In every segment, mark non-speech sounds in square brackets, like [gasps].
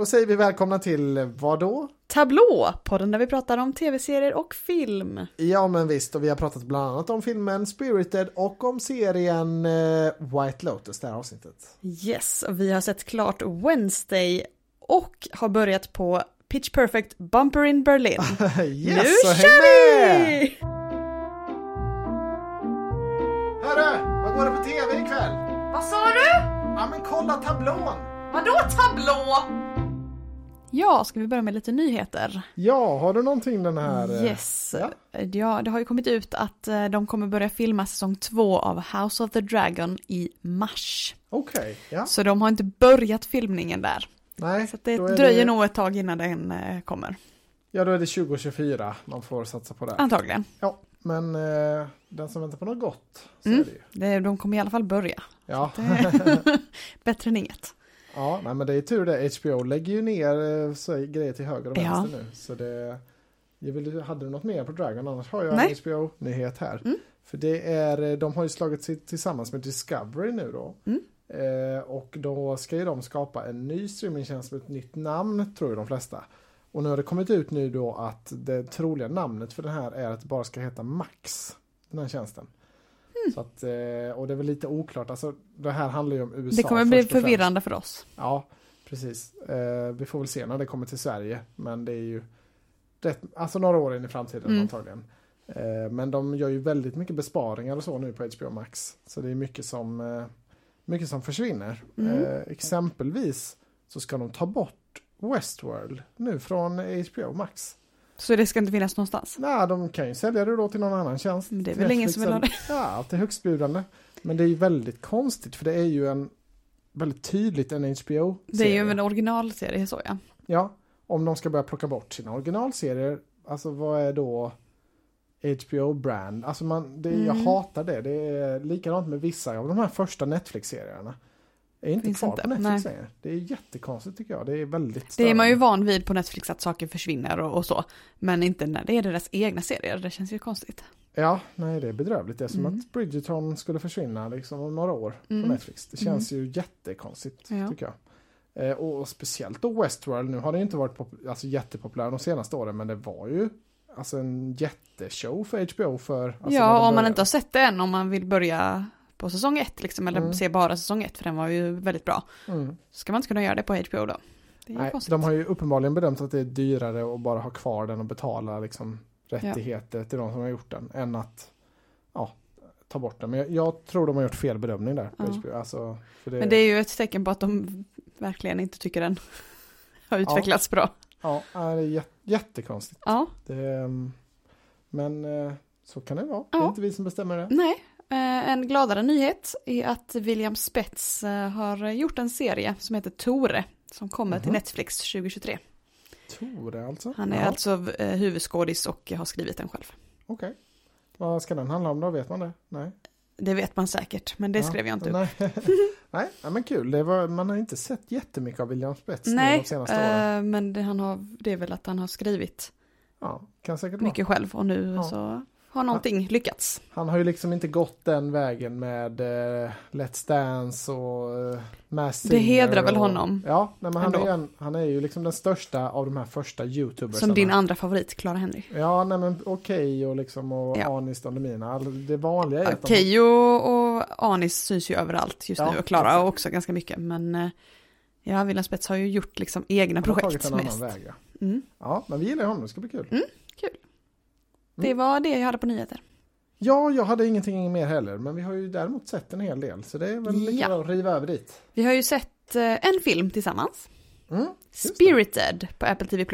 Då säger vi välkomna till vad då? Tablå, podden där vi pratar om tv-serier och film. Ja men visst, och vi har pratat bland annat om filmen Spirited och om serien eh, White Lotus, det här avsnittet. Yes, och vi har sett klart Wednesday och har börjat på Pitch Perfect Bumper in Berlin. [laughs] yes, nu så kör vi! Hörru, vad går det på tv ikväll? Vad sa du? Ja men kolla tablån! Vadå tablå? Ja, ska vi börja med lite nyheter? Ja, har du någonting den här? eh, Yes. ja. Ja. det har ju kommit ut att eh, de kommer börja filma säsong två av House of the Dragon i mars. Okej, ja. Så de har inte börjat filmningen där. Nej, Så det dröjer det, nog ett tag innan den eh, kommer. Ja, då är det 2024 man får satsa på det. Antagligen. Ja, men eh, den som väntar på något gott, så Mm. är det ju. Det, de kommer i alla fall börja. Ja. Det, [laughs] bättre än inget. Ja, nej men det är tur det. HBO lägger ju ner eh, så, grejer till höger och Ja. vänster nu. Så det, jag vill, hade du något mer på Dragon? Annars har jag Nej. en HBO-nyhet här. Mm. För det är, eh, de har ju slagit sig tillsammans med Discovery nu då. Mm. Eh, och då ska ju de skapa en ny streamingtjänst med ett nytt namn, tror ju de flesta. Och nu har det kommit ut nu då att det troliga namnet för den här är att det bara ska heta Max, den här tjänsten. Mm. Så att, eh, och det är väl lite oklart, alltså det här handlar ju om USA Det kommer bli förvirrande för oss. Ja, precis. Eh, vi får väl se när det kommer till Sverige, men det är ju rätt, alltså några år in i framtiden Mm. antagligen. Eh, men de gör ju väldigt mycket besparingar och så nu på HBO Max. Så det är mycket som, mycket som försvinner. Mm. Exempelvis så ska de ta bort Westworld nu från HBO Max. Så det ska inte finnas någonstans. Nej, de kan ju sälja det då till någon annan tjänst. Men det är väl ingen som vill ha det. Ja, till högstbjudande. Men det är ju väldigt konstigt för det är ju en väldigt tydligt en HBO-serie. Det är ju en originalserie så ja. Ja, om de ska börja plocka bort sina originalserier, alltså vad är då HBO-brand? Alltså man, det, jag Mm. hatar det. Det är likadant med vissa av de här första Netflix-serierna. Är inte Finns kvar inte, på Netflix nej. längre. Det är jättekonstigt tycker jag. Det är väldigt Det är man ju störande. van vid på Netflix att saker försvinner och, och så. Men inte när det är deras egna serier. Det känns ju konstigt. Ja, nej det är bedrövligt. Det är som Mm. att Bridgerton skulle försvinna liksom om några år Mm. på Netflix. Det känns ju jättekonstigt Ja. tycker jag. Eh, och speciellt då Westworld, nu har det inte varit alltså, jättepopulär de senaste åren men det var ju alltså en jätteshow för HBO för alltså, ja, om man inte har sett det än, om man vill börja på säsong ett liksom, eller Mm. se bara säsong ett, för den var ju väldigt bra. Mm. Ska man inte kunna göra det på HBO då? Det är Nej, konstigt. de har ju uppenbarligen bedömt att det är dyrare att bara ha kvar den och betala liksom, rättigheter till de som har gjort den än att ja, ta bort den. Men jag, jag tror de har gjort fel bedömning där på Ja. HBO. Alltså, det, Men det är ju ett tecken på att de verkligen inte tycker den [laughs] har utvecklats bra. Ja, det är jät- jättekonstigt. Ja, Det, ehm, men eh, så kan det vara. Det är Ja. inte vi som bestämmer det. nej. Eh, En gladare nyhet är att William Spets eh, har gjort en serie som heter Tore, som kommer till Mhm. Netflix 2023. Tore alltså. Han är ja, alltså eh, huvudskådis och har skrivit den själv. Okej. Vad ska den handla om då? Vet man det? Nej. Det vet man säkert, men det Ja, skrev jag inte upp. Nej, [laughs] nej men kul. Det var, man har inte sett jättemycket av William Spets Nej, de senaste åren. eh, men det, han har, det är väl att han har skrivit Ja, kan säkert vara. mycket själv och nu Ja. så har någonting lyckats. Han har ju liksom inte gått den vägen med eh, Let's Dance och uh, Mass Det hedrar väl och, honom Ja, nej, men han, är ändå. en, han är ju liksom den största av de här första YouTubersarna. Som din andra favorit, Clara Henry. Ja, nej men okej och liksom och Ja. Anis Don Demina. All- Det vanliga är Ja, att. Keyyo och Anis syns ju överallt just Ja, nu och Klara exakt. också ganska mycket. Men eh, ja, William Spets har ju gjort liksom egna projekt mest. väg. Ja. Mm. ja, men vi gillar honom. Det ska bli kul. Mm, kul. Det var det jag hade på nyheter. Ja, jag hade ingenting mer heller, men vi har ju däremot sett en hel del, så det är väl lika Ja. bra att riva över dit. Vi har ju sett eh, en film tillsammans. Mm. Spirited på Apple TV+.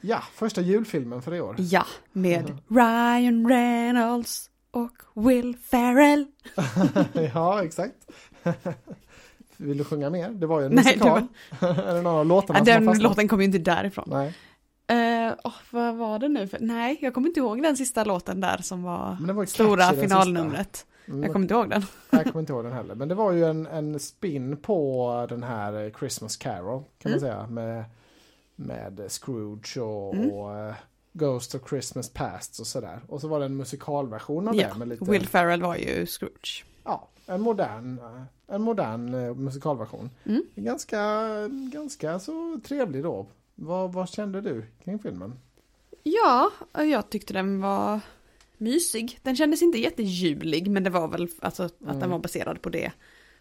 Ja, första julfilmen för i år. Ja, med Mhm. Ryan Reynolds och Will Ferrell. [laughs] ja, exakt. [laughs] Vill du sjunga mer? Det var ju en Nej, musikal. [laughs] är det någon av låtarna Ja, den låten kommer ju inte därifrån. Nej, Eh, åh, vad var det nu? För, nej, jag kommer inte ihåg den sista låten där som var var stora finalnumret. Mm, Jag kommer inte ihåg den. [laughs] Jag kommer inte ihåg den heller. Men det var ju en, en spin på den här eh, Christmas Carol kan man säga. Med, med Scrooge och, Mm. och eh, Ghost of Christmas Past och sådär. Och så var det en musikalversion av Ja, det. Med lite, Will Ferrell var ju Scrooge. Ja, en modern, en modern musikalversion. Mm. Ganska, ganska så trevlig då. Vad, vad kände du kring filmen? Ja, jag tyckte den var mysig. Den kändes inte jättejulig, men det var väl alltså att Mm. den var baserad på det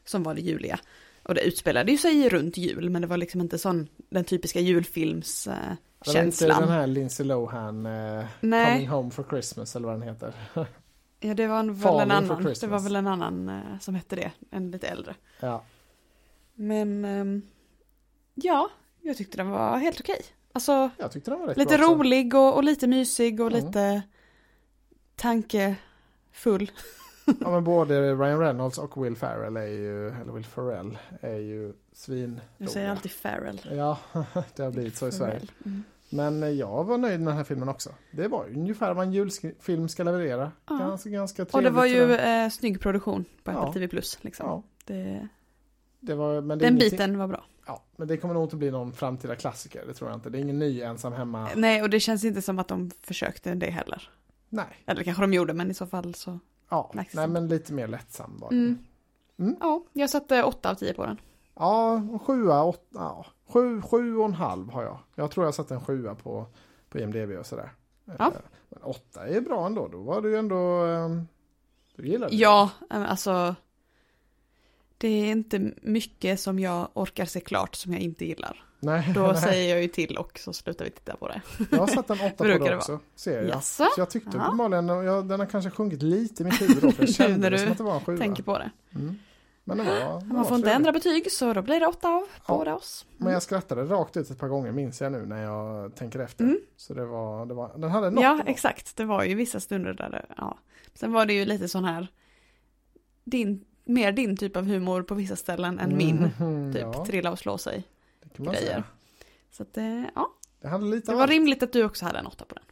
som var det juliga. Och det utspelade ju sig runt jul, men det var liksom inte sån den typiska julfilmskänslan. Det var inte den här Lindsay Lohan eh, Nej. Coming Home for Christmas eller vad den heter. Ja, det var väl Falling en annan. Det var väl en annan eh, som hette det, en lite äldre. Ja, Men ehm, ja, jag tyckte den var helt okej. Alltså jag tyckte den var rätt lite bra rolig och, och lite mysig och Mm. lite tankefull. [laughs] Ja men både Ryan Reynolds och Will Ferrell är ju, eller Will Ferrell är ju svin. Jag säger alltid Farrell. Ja, [laughs] det har blivit så i Sverige. Mm. Men eh, jag var nöjd med den här filmen också. Det var ungefär vad en julfilm ska leverera. Ja. Ganska, ganska trevligt. Och det var ju eh, snygg produktion på Apple Ja. TV Plus. Liksom. Ja, Det, det var, men det den biten var bra. Ja, men det kommer nog inte bli någon framtida klassiker, det tror jag inte. Det är ingen ny ensam hemma. Nej, och det känns inte som att de försökte det heller. Nej. Eller kanske de gjorde, men i så fall så. Ja, nej men lite mer lättsam var. Mm. Mm. Ja, jag satte 8 av 10 på den. Ja, och sjua, åtta, ja, sju, sju och en halv har jag. Jag tror jag satte en sjua på, på IMDB och sådär. Ja. Eh, Men åtta är bra ändå, då var du ju ändå... Du gillade det. Ja, eh, alltså. Det är inte mycket som jag orkar se klart som jag inte gillar. Nej, Då nej. säger jag ju till och så slutar vi titta på det. Jag har satt en åtta på [laughs] det också, ser jag. Så jag tyckte Ja. uppenbarligen, jag, den har kanske sjunkit lite i mitt huvud då, för jag [laughs] kände det som att det var en sjua. Tänker på det. Mm. Men det var, det var Man får inte ändra betyg så då blir det 8 av Ja. båda oss. Men jag skrattade rakt ut ett par gånger minns jag nu när jag tänker efter. Mm. Så det var, det var, den hade något. Ja, exakt. Det var ju vissa stunder där det, ja. Sen var det ju lite sån här, din, mer din typ av humor på vissa ställen än min. Mm, Typ ja, trilla och slå sig. det kan man grejer. säga. Så att det, ja. Det hade lite Det var rimligt att du också hade en åtta på den.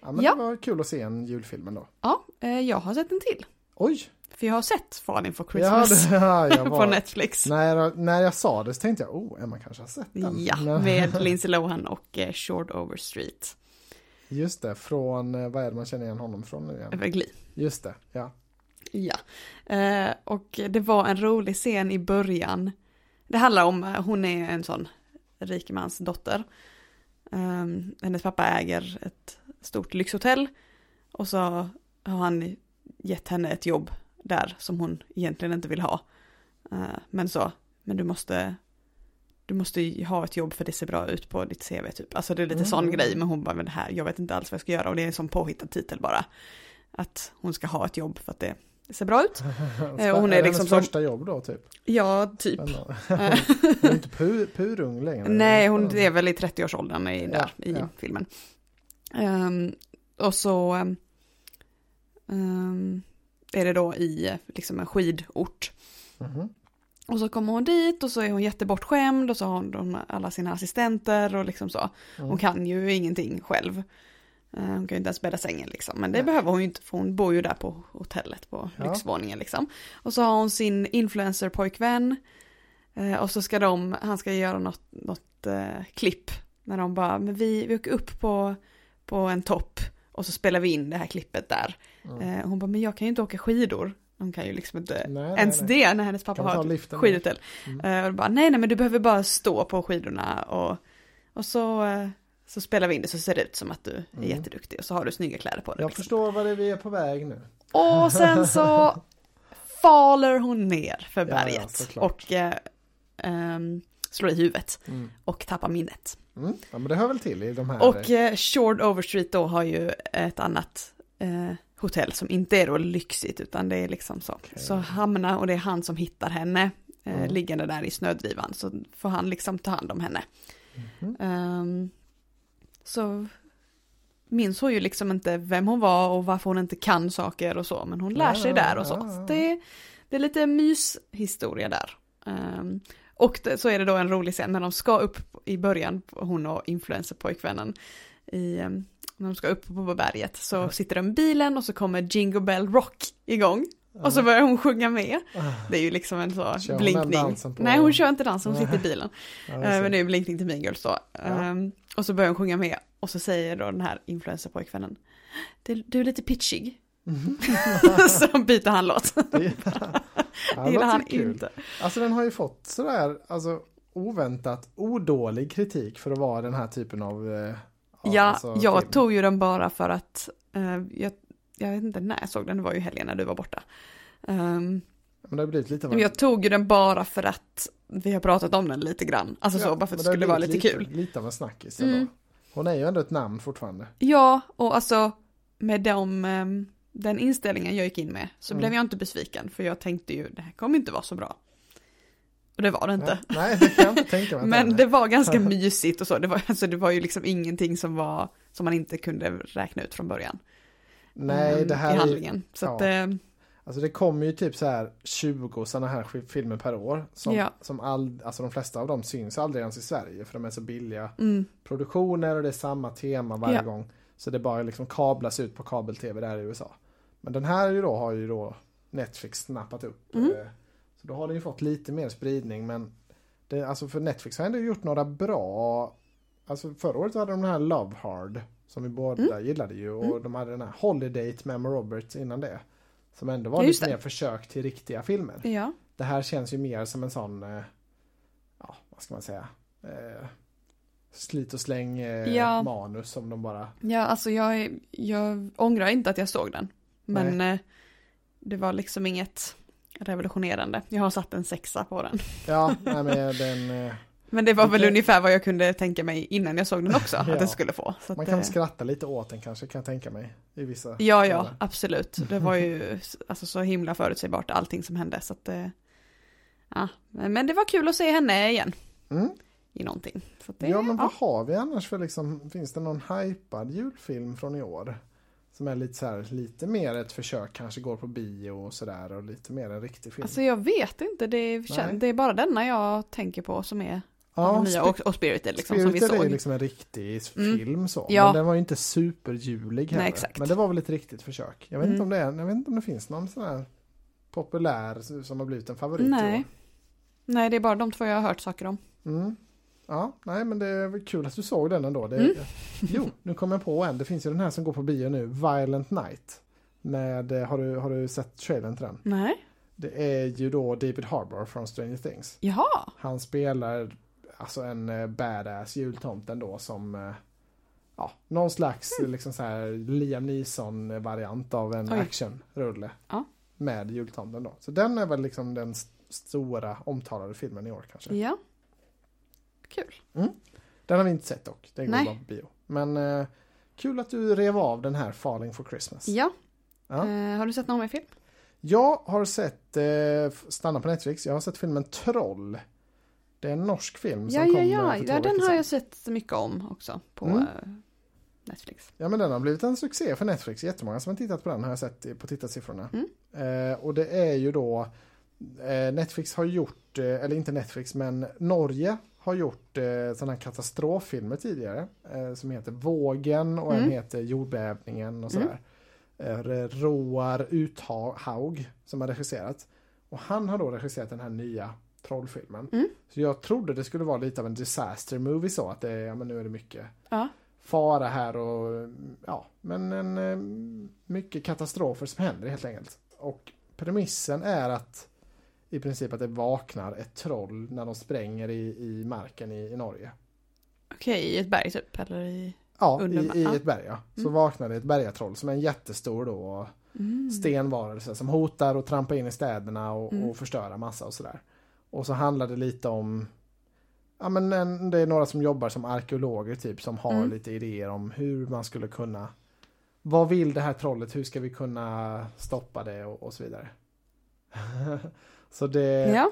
Ja, men Ja. det var kul att se en julfilm ändå. Ja, eh, jag har sett en till. Oj! För jag har sett Falling for [laughs] Ja, Christmas det, ja, på var, Netflix. när, jag, när jag sa det så tänkte jag, oh, Emma kanske har sett den. Ja, med [laughs] Lindsay Lohan och eh, Short Overstreet. Just det, från, eh, vad är det man känner igen honom från nu igen? Glee. Just det, ja. Ja. Eh, och det var en rolig scen i början. Det handlar om, eh, hon är en sån rikemans dotter. Um, hennes pappa äger ett stort lyxhotell. Och så har han gett henne ett jobb där som hon egentligen inte vill ha. Eh, men så, men du måste, du måste ju ha ett jobb för det ser bra ut på ditt CV typ. Alltså det är lite sån Mm. grej, men hon bara, men det här, jag vet inte alls vad jag ska göra. Och det är en sån påhittad titel bara. Att hon ska ha ett jobb för att det, ser bra ut. [laughs] Eh, och hon är det liksom som- första jobb då, typ? Ja, typ. Spännande. [laughs] [laughs] Hon är inte pu, purung längre? Nej, hon är väl i 30-årsåldern i, där Ja, i ja. filmen. Ehm, och så ehm, är det då i eh, liksom en skidort. Mhm. Och så kommer hon dit och så är hon jättebortskämd och så har hon alla sina assistenter och liksom så. Mm. Hon kan ju ingenting själv. Eh, Hon kan ju inte ens bädda sängen liksom. Men det Nej. behöver hon ju inte för hon bor ju där på hotellet på Ja. lyxvåningen liksom. Och så har hon sin influencer-pojkvän. Eh, Och så ska de, han ska göra något, något eh, klipp. När de bara, men vi, vi åker upp på, på en topp. Och så spelar vi in det här klippet där. Mm. Hon bara, men jag kan ju inte åka skidor. Hon kan ju liksom inte Nej, ens nej. det när hennes pappa har ett skidhotell. Mm. Och bara, nej nej men du behöver bara stå på skidorna och, och så, så spelar vi in det så ser det ut som att du är Mm. jätteduktig och så har du snygga kläder på dig. Jag liksom. förstår vad det är vi är på väg nu. Och sen så [laughs] faller hon ner för Ja, ja, berget såklart. och eh, ehm, slår i huvudet Mm. och tappar minnet. Mm. Ja, men det hör väl till i de här... Och eh, Short Overstreet då har ju ett annat eh, hotell som inte är då lyxigt utan det är liksom så. Okej. Så hamnar, och det är han som hittar henne eh, Mm. liggande där i snödrivan så får han liksom ta hand om henne. Mhm. Ehm, så minns hon ju liksom inte vem hon var och varför hon inte kan saker och så men hon lär sig där och så. så det, det är lite myshistoria där. Ehm, och det, så är det då en rolig scen när de ska upp i början, hon och influencerpojkvännen, i, ehm, när de ska upp på berget så sitter de i bilen och så kommer Jingle Bell Rock igång. Och så börjar hon sjunga med. Ah, Det är ju liksom en så Kör hon den blinkning. på- Nej hon kör inte dansen, hon sitter i bilen. ja, Eh, jag ser. Men det är ju blinkning till Mean Girls då. Ja. Ehm, och så börjar hon sjunga med. Och så säger då den här influencerpojkvännen. Du, du är lite pitchig. [laughs] så byter han låt. [laughs] Det, ja, Det gillar han kul. inte. Alltså den har ju fått sådär, alltså oväntat odålig kritik för att vara den här typen av eh, Ja, alltså, jag film. tog ju den bara för att, eh, jag, jag vet inte när jag såg den, det var ju helgen när du var borta. Ehm, Men det har blivit lite men jag tog ju den bara för att vi har pratat om den lite grann. Alltså så, bara för att det skulle vara blivit lite kul. Lite av en snackis Mm. ändå. Hon är ju ändå ett namn fortfarande. Ja, och alltså med de, ehm, den inställningen jag gick in med så Mm. blev jag inte besviken för jag tänkte ju det här kommer inte vara så bra. Och det var det inte. Nej, nej, det kan jag inte tänka mig. [laughs] Men det var ganska [laughs] mysigt och så. Det var, alltså, det var ju liksom ingenting som var som man inte kunde räkna ut från början. Nej, ehm, det I här är, handlingen. Så ja. att, eh, Alltså det kommer ju typ så här 20 sådana här filmer per år. Som, Ja. som all, alltså de flesta av dem syns aldrig ens i Sverige för de är så billiga mm, produktioner och det är samma tema varje Ja. gång. Så det bara liksom kablas ut på kabel-tv där i USA. Men den här ju då har ju då Netflix snappat upp. Mm. eh, Så då har den ju fått lite mer spridning men det, alltså för Netflix har ändå gjort några bra Alltså förra året hade de den här Love Hard som vi båda Mm. gillade ju och de hade den här Holiday med Emma Roberts innan det. Som ändå var lite det. mer försök till riktiga filmer. ja. Det här känns ju mer som en sån, eh, ja vad ska man säga, eh, slit och släng eh, Ja. manus som de bara, ja, alltså jag, jag ångrar inte att jag såg den. Men eh, det var liksom inget revolutionerande. Jag har satt en sexa på den. ja, nej, men den, eh, Men det var väl Lite- ungefär vad jag kunde tänka mig innan jag såg den också, Ja. att den skulle få. Så man att, kan eh, skratta lite åt den kanske kan jag tänka mig i vissa Ja, ja, delar. absolut. Det var ju alltså, så himla förutsägbart allting som hände. Så att, eh, ja. Men det var kul att se henne igen Mm. i någonting. Att det, Ja men vad ja. har vi annars för liksom, finns det någon hypad julfilm från i år? Som är lite så här, lite mer ett försök, kanske går på bio och sådär och lite mer en riktig film. Alltså jag vet inte, det är, det är bara denna jag tänker på som är ja, nya och, och Spirited liksom som vi Spirited är såg. ju liksom en riktig Mm. film så. Ja. Men den var ju inte superjulig heller. Nej, exakt. Men det var väl ett riktigt försök. Jag vet, inte Mm. om det är, jag vet inte om det finns någon sån här populär som har blivit en favorit Nej. Nej, det är bara de två jag har hört saker om. Mm. Ja, nej men det är kul att du såg den ändå. Det, Mm. [laughs] Jo, nu kommer jag på en. Det finns ju den här som går på bio nu, Violent Night. Med, eh, har, du, har du sett trailern till den? Nej. Det är ju då David Harbour från Stranger Things. Jaha. Han spelar alltså en eh, badass jultomten då som eh, ja, någon slags Mm. liksom så här Liam Neeson variant av en Oj. actionrulle. Ja. Med jultomten då. Så den är väl liksom den st- stora omtalade filmen i år kanske. Ja. Kul. Den har vi inte sett dock. Den går bara på bio. Men eh, kul att du rev av den här Falling for Christmas. Ja. Ja. Eh, har du sett någon mer film? Jag har sett, eh, stanna på Netflix, jag har sett filmen Troll. Det är en norsk film som Ja, kom ja, eh, ja. för två ja den har jag sett mycket om också på Mm. eh, Netflix. Ja men den har blivit en succé för Netflix. Jättemånga som har tittat på den har jag sett på tittarsiffrorna. Mm. Eh, och det är ju då eh, Netflix har gjort, eh, eller inte Netflix men Norge har gjort eh, sådana här katastroffilmer tidigare. Eh, som heter Vågen och en Mm. heter Jordbävningen och sådär. Eh, Roar Uthaug som har regisserat. Och han har då regisserat den här nya trollfilmen. Mm. Så jag trodde det skulle vara lite av en disaster movie så att det, ja men nu är det mycket Ja. fara här och ja, men en, eh, mycket katastrofer som händer helt enkelt. Och premissen är att i princip att det vaknar ett troll när de spränger i, i marken i, i Norge. Okej, i ett berg typ, eller i... Ja, i, i ett berg ja. Så Mm. vaknar det ett bergatroll som är en jättestor då Mm. stenvarelse som hotar och trampar in i städerna och, Mm. och förstöra massa och sådär. Och så handlar det lite om Ja men en, det är några som jobbar som arkeologer typ som har Mm. lite idéer om hur man skulle kunna Vad vill det här trollet? Hur ska vi kunna stoppa det och, och så vidare. [laughs] så det, Ja,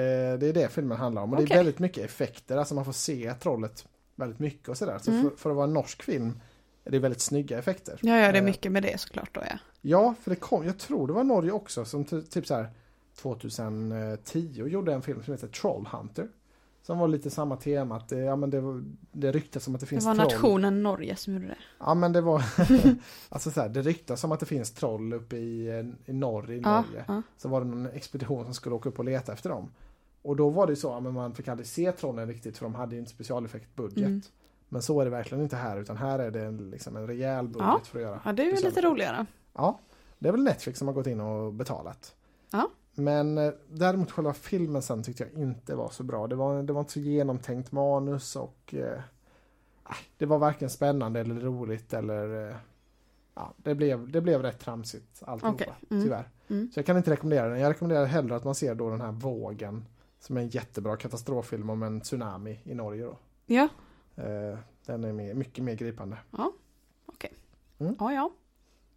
eh, det är det filmen handlar om och det Okej. är väldigt mycket effekter, alltså man får se trollet väldigt mycket och sådär. Så Mm. för, för att vara en norsk film är det väldigt snygga effekter. ja, ja det är Eh, mycket med det såklart då ja. Ja, för det kom, jag tror det var Norge också som ty- typ så här 2010 gjorde en film som heter Trollhunter. Som var lite samma tema, att det, ja, men det, var- det ryktas som att det Det finns var troll. nationen Norge som gjorde det. Ja men det var, [laughs] [laughs] alltså så här, det ryktas som att det finns troll uppe i, eh, i norr i Norge. ja. Så var det någon expedition som skulle åka upp och leta efter dem. Och då var det så, ja, men man fick aldrig se trollen riktigt för de hade ju inte specialeffektbudget. Mm. Men så är det verkligen inte här utan här är det en, liksom en rejäl budget Ja. för att göra ja, det är ju lite roligare. Ja, Det är väl Netflix som har gått in och betalat. Ja. Men eh, däremot själva filmen sen tyckte jag inte var så bra. Det var, det var inte så genomtänkt manus och eh, ah, det var varken spännande eller roligt eller eh, ja, det, blev, det blev rätt tramsigt alltihopa, Okej, mm. tyvärr. Mm. Så jag kan inte rekommendera den. Jag rekommenderar hellre att man ser då den här Vågen som är en jättebra katastroffilm om en tsunami i Norge då. Ja, Eh, den är mer, mycket mer gripande. ja, ja.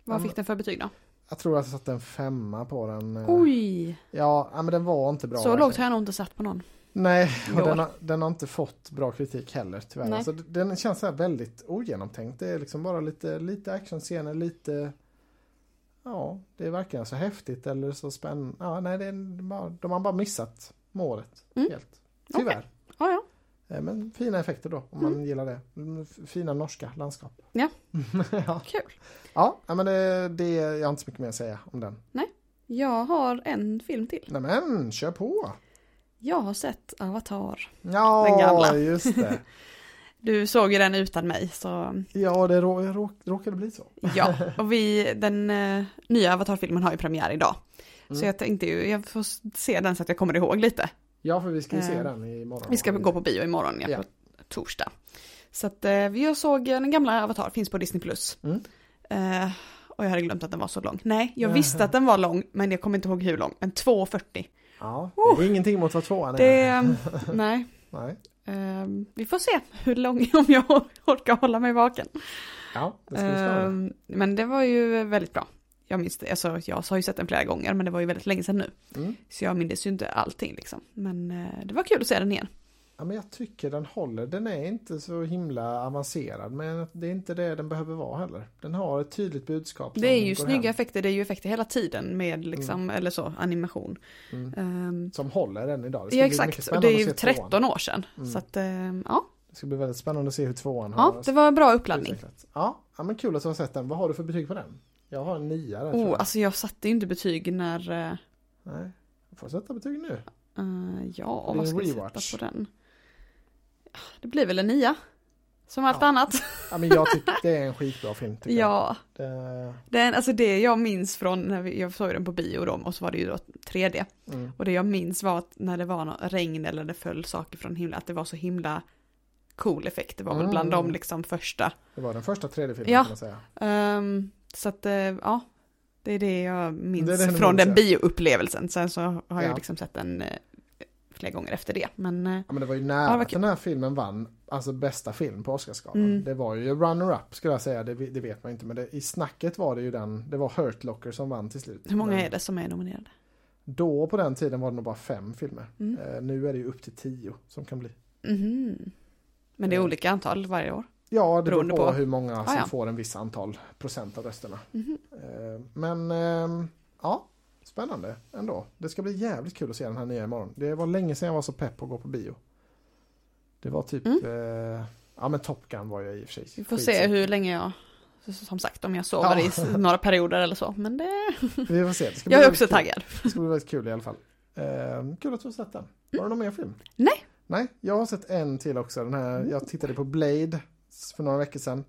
Vad Ja, fick men- den för betyg då? Jag tror att jag satte en femma på den. eh. Oj! Ja, men den var inte bra. Så lågt har jag nog inte satt på någon. Nej, och den har, den har inte fått bra kritik heller tyvärr. Nej. Alltså, den känns så här väldigt ogenomtänkt. Det är liksom bara lite, lite actionscener, lite... Ja, det är varken så häftigt eller så spännande. Ja, nej, det är bara, de har bara missat målet Mm. helt. Tyvärr. Eh, Men fina effekter då, om man gillar det. Mm, Fina norska landskap. Ja. [laughs] ja. Kul. ja, men det, det, jag har inte så mycket mer att säga om den. Jag har en film till. Nej men, kör på! Jag har sett Avatar. Ja, Den gamla. just det. [laughs] Du såg ju den utan mig, så Ja, det rå, rå, råkade bli så. [laughs] ja. Och vi, den eh, nya Avatar-filmen har ju premiär idag. Så Mm. jag tänkte ju, jag får se den så att jag kommer ihåg lite. Ja, för vi ska ju se Eh, den imorgon. Vi ska gå på bio imorgon, ja, Ja. på torsdag. Så att jag såg eh, den gamla Avatar, finns på Disney+. Plus. Mm. Eh, och jag hade glömt att den var så lång. Nej, jag visste att den var lång, men jag kommer inte ihåg hur lång. Men 2.40. Ja, det är ingenting mot vad tvåan är. Det, nej. [laughs] Nej. Eh, vi får se hur lång, [laughs] om jag or- orkar hålla mig vaken. Ja, det ska spännande. Eh, men det var ju väldigt bra. Jag minns det, alltså, jag har ju sett den flera gånger, men det var ju väldigt länge sedan nu. Mm. Så jag minns ju inte allting liksom. Men eh, det var kul att se den igen. Ja, men jag tycker den håller. Den är inte så himla avancerad, men det är inte det den behöver vara heller. Den har ett tydligt budskap. Det är ju snygga hem, effekter, det är ju effekter hela tiden med liksom, eller så, animation. Mm. Ehm, Som håller än idag. Ja exakt, och det är ju att se tvåan. 13 år sedan. Mm. Så att, ehm, ja. Det ska bli väldigt spännande att se hur tvåan ja, har det var en bra uppladdning. Ja, ja, men kul att du har sett den. Vad har du för betyg på den? Jag har en nia där Oh, jag. alltså jag satte inte betyg när, eh, Nej, jag får sätta betyg nu. eh, ja, vad ska rewatch. sätta på den? Det blir väl en nia. Som allt Ja. annat. Ja, men jag tycker [laughs] det är en skitbra film. Tycker jag. Ja, Det, den, alltså det jag minns från när vi, jag såg den på bio då, och så var det ju då 3D. mm. Och det jag minns var att när det var något regn eller det föll saker från himlen, att det var så himla cool effekt. Det var väl bland Mm. de liksom första. Det var den första 3D-filmen Ja. kan man säga. Ehm, så att, eh, ja. Det är det jag minns Det det från den bioupplevelsen. Sen så har Ja. jag liksom sett den eh, flera gånger efter det. Men eh, Ja, men det var ju nära var att den här filmen vann alltså bästa film på Oscarsgalan. Mm. Det var ju runner-up skulle jag säga, det, det vet man inte. Men i snacket var det ju den, det var Hurt Locker som vann till slut. hur många Men är det som är nominerade? Då på den tiden var det nog bara fem filmer. Mm. Eh, nu är det ju upp till tio som kan bli. Mhm. Men det är olika antal varje år. Ja, det beror på, på- hur många som Ah, ja. får en viss antal procent av rösterna. Mhm. Eh, Men ehm, ja, spännande ändå. Det ska bli jävligt kul att se den här nya imorgon. Det var länge sedan jag var så pepp på att gå på bio. Det var typ, Mm. eh, ja men Top Gun var jag i och för sig. Vi får skitsugen. se hur länge jag, som sagt om jag sover Ja. i några perioder eller så. Men det, [laughs] Vi får se. Det ska bli jag är också kul. taggad. Det ska bli väldigt kul i alla fall. Eh, kul att du har sett den. Har du någon mer film? Nej. Nej, jag har sett en till också. Den här, jag tittade på Blade för några veckor sedan.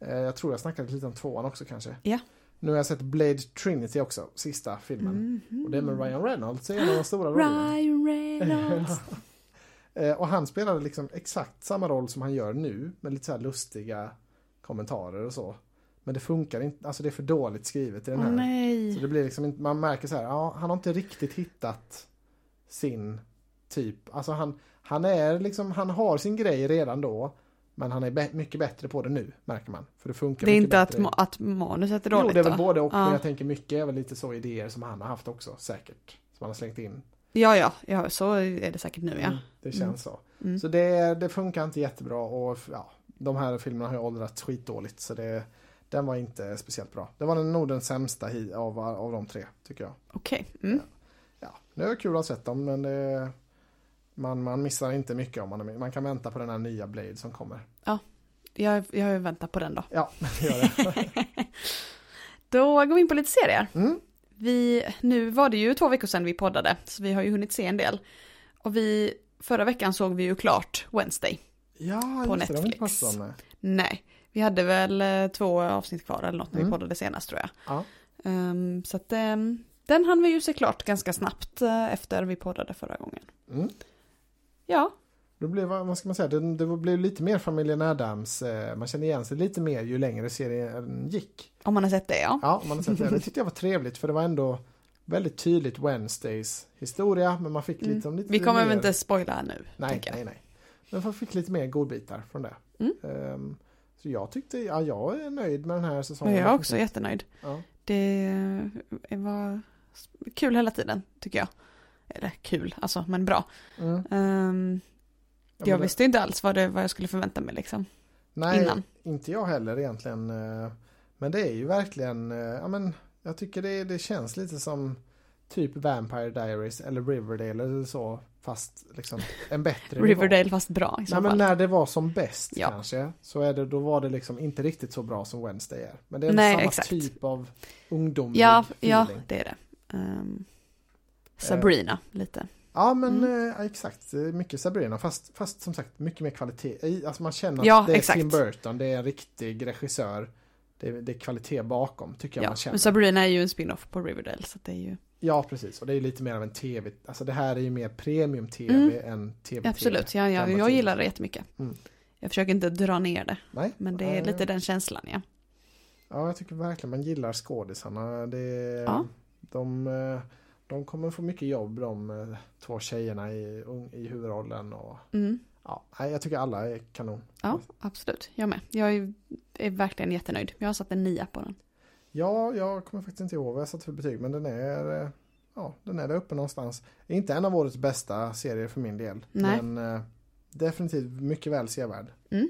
Eh, jag tror jag snackade lite om tvåan också kanske. Ja. Nu har jag sett Blade Trinity också, sista filmen. Mhm. Och det är med Ryan Reynolds, en av de stora [gasps] rollerna. Ryan Reynolds. [laughs] Eh, och han spelade liksom exakt samma roll som han gör nu, med lite så här lustiga kommentarer och så. Men det funkar inte, alltså det är för dåligt skrivet i den här. Så nej. det blir liksom inte, man märker så här, ja, han har inte riktigt hittat sin typ, alltså han, han är liksom, han har sin grej redan då, men han är mycket bättre på det nu, märker man. För det funkar Det är inte att, bättre. ma- att manuset är Jo, dåligt det är väl då? både och, Ja. men jag tänker mycket är väl lite så idéer som han har haft också, säkert. Som han har slängt in. Ja, ja, ja, så är det säkert nu ja. Mm, det känns Mm. så. Mm. Så det, det funkar inte jättebra och ja, de här filmerna har ju åldrats skitdåligt så det, den var inte speciellt bra. Det var nog den sämsta av, av de tre, tycker jag. Okej. Mm. Ja, det är kul att ha sett dem men det, man, man missar inte mycket om man. Man kan vänta på den här nya Blade som kommer. Jag, jag har ju väntat på den då. Ja, [laughs] gör det. [laughs] Då går vi in på lite serier. Mm. Vi, nu var det ju två veckor sedan vi poddade, så vi har ju hunnit se en del. Och vi, förra veckan såg vi ju klart Wednesday. Ja, På just det, det Netflix. Nej. Vi hade väl eh, två avsnitt kvar eller något när Mm. vi poddade senast tror jag. Ja. Ehm, så att ehm, den hann vi ju se klart ganska snabbt eh, efter vi poddade förra gången. Mm. Ja, Det blev, vad ska man säga, det, det blev lite mer familjen Adams. eh, Man kände igen sig lite mer ju längre serien gick. om man har sett det ja. Ja, man har sett det. Det tyckte jag var trevligt för det var ändå väldigt tydligt Wednesdays historia. Men man fick Mm. lite om lite Vi kommer mer... väl inte spoila nu. Nej, nej, nej. Men man fick lite mer godbitar från det. Mm. Ehm, så jag tyckte, ja jag är nöjd med den här säsongen. Jag är också jättenöjd. Ja. Det var kul hela tiden tycker jag. Eller kul, alltså men bra. Mm. Ja, jag men det- visste inte alls vad, det, vad jag skulle förvänta mig liksom. Nej, innan. inte jag heller egentligen. eh, Men det är ju verkligen, eh, ja men jag tycker det, det känns lite som typ Vampire Diaries eller Riverdale eller så. Fast liksom en bättre [laughs] nivå. Riverdale fast bra i så Nej men fall. när det var som bäst Ja. kanske. Så är det, då var det liksom inte riktigt så bra som Wednesday är. Men det är Nej, samma exakt. typ av ungdomlig Ja, ja, feeling. det är det. Ehm, Sabrina lite. Ja men Mm. eh, exakt, Eh, mycket Sabrina fast, fast som sagt mycket mer kvalitet. I- Alltså man känner att Ja, det är exakt. Tim Burton, det är en riktig regissör. Det är, det är kvalitet bakom tycker jag Ja, man känner. men Sabrina är ju en spin-off på Riverdale så det är ju Ja precis, och det är lite mer av en tv. Alltså det här är ju mer premium-tv Mm. än tv Absolut, ja, ja, jag gillar det jättemycket. Mm. Jag försöker inte dra ner det, Nej, men det är lite den känslan ja. Ja, jag tycker verkligen man gillar skådisarna. Det, Ja. de, eh, de kommer få mycket jobb de eh, två tjejerna i, i huvudrollen. Och, Mm. ja, jag tycker alla är kanon. Ja, absolut. Jag med. Jag är, är verkligen jättenöjd. Jag har satt en nia på den. Ja, jag kommer faktiskt inte ihåg vad jag satt för betyg men den är, eh, ja, den är där uppe någonstans. Inte en av årets bästa serier för min del. Nej. Men eh, definitivt mycket väl sevärd. Mm.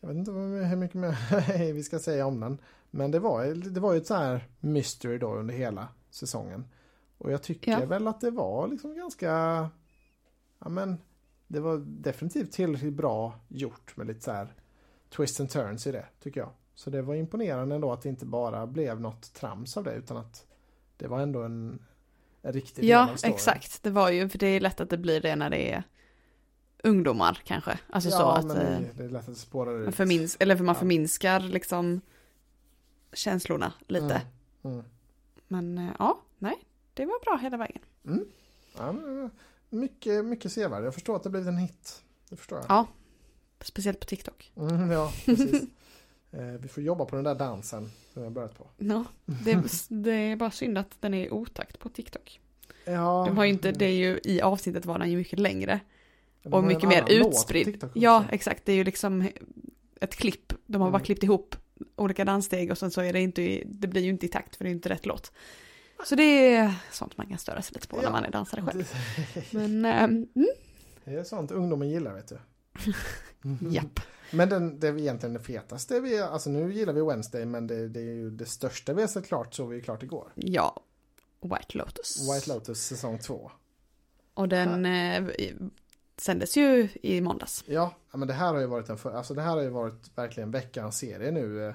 Jag vet inte hur mycket mer [laughs] vi ska säga om den. Men det var, det var ju ett så här mystery då under hela säsongen. Och jag tycker Ja. väl att det var liksom ganska, ja men det var definitivt tillräckligt bra gjort med lite så här twist and turns i det tycker jag. Så det var imponerande ändå att det inte bara blev något trams av det utan att det var ändå en, en riktig del Ja, exakt. Det var ju, för det är lätt att det blir det när det är ungdomar kanske. Alltså ja, så att eh, det, det är lätt att det spårar ut. förmins eller för man Ja. förminskar liksom känslorna lite. Mm. Mm. Men eh, ja, nej, det var bra hela vägen. Ja, men, eh, mycket, mycket sevärd. Jag förstår att det blivit en hit. Det förstår jag. Ja. Speciellt på TikTok. Mm, ja, precis. [laughs] eh, vi får jobba på den där dansen som jag börjat på. Ja, det, det är bara synd att den är otakt på TikTok. Ja, De har ju inte, det är ju i avsnittet var den ju mycket längre. Och mycket mer utspridd. Ja, exakt. Det är ju liksom ett klipp. De har bara Mm. klippt ihop olika danssteg och sen så är det inte, det blir ju inte i takt för det är inte rätt låt. Så det är sånt man kan störa sig lite på när Ja. man är dansare själv. [laughs] Men, ähm, mm, Det är sånt ungdomen gillar vet du. [laughs] japp. Men den, det är egentligen det fetaste vi, alltså nu gillar vi Wednesday men det, det är ju det största vi har sett klart så vi ju klart igår. Ja, White Lotus. White Lotus säsong 2. Och den eh, sändes ju i måndags. Ja, men det här har ju varit en för, alltså det här har ju varit verkligen veckans serie nu eh,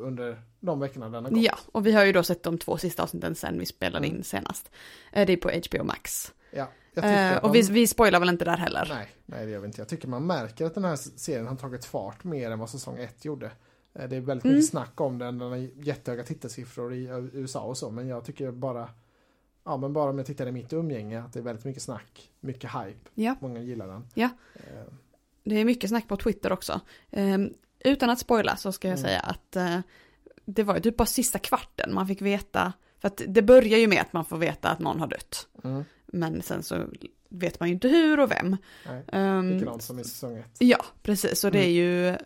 under de veckorna den har gått. Ja, och vi har ju då sett de två sista avsnitten sen vi spelade Mm. in senast. Eh, det är på HBO Max. Ja, jag Eh, att och man- vi, vi spoilar väl inte där heller. Nej, nej det gör vi inte. Jag tycker man märker att den här serien har tagit fart mer än vad säsong 1 gjorde. Eh, Det är väldigt Mm. mycket snack om den, den har jättehöga tittarsiffror i eh, USA och så, men jag tycker bara Ja men bara om jag tittar i mitt umgänge att det är väldigt mycket snack, mycket hype. Ja. Många gillar den. Ja. Eh, Det är mycket snack på Twitter också. Utan att spoila så ska jag Mm. säga att eh, det var ju typ bara sista kvarten man fick veta. För att det börjar ju med att man får veta att någon har dött. Mm. Men sen så vet man ju inte hur och vem. Nej, Ehm, likadant som i säsong 1. ja, precis. Så det är Mm. ju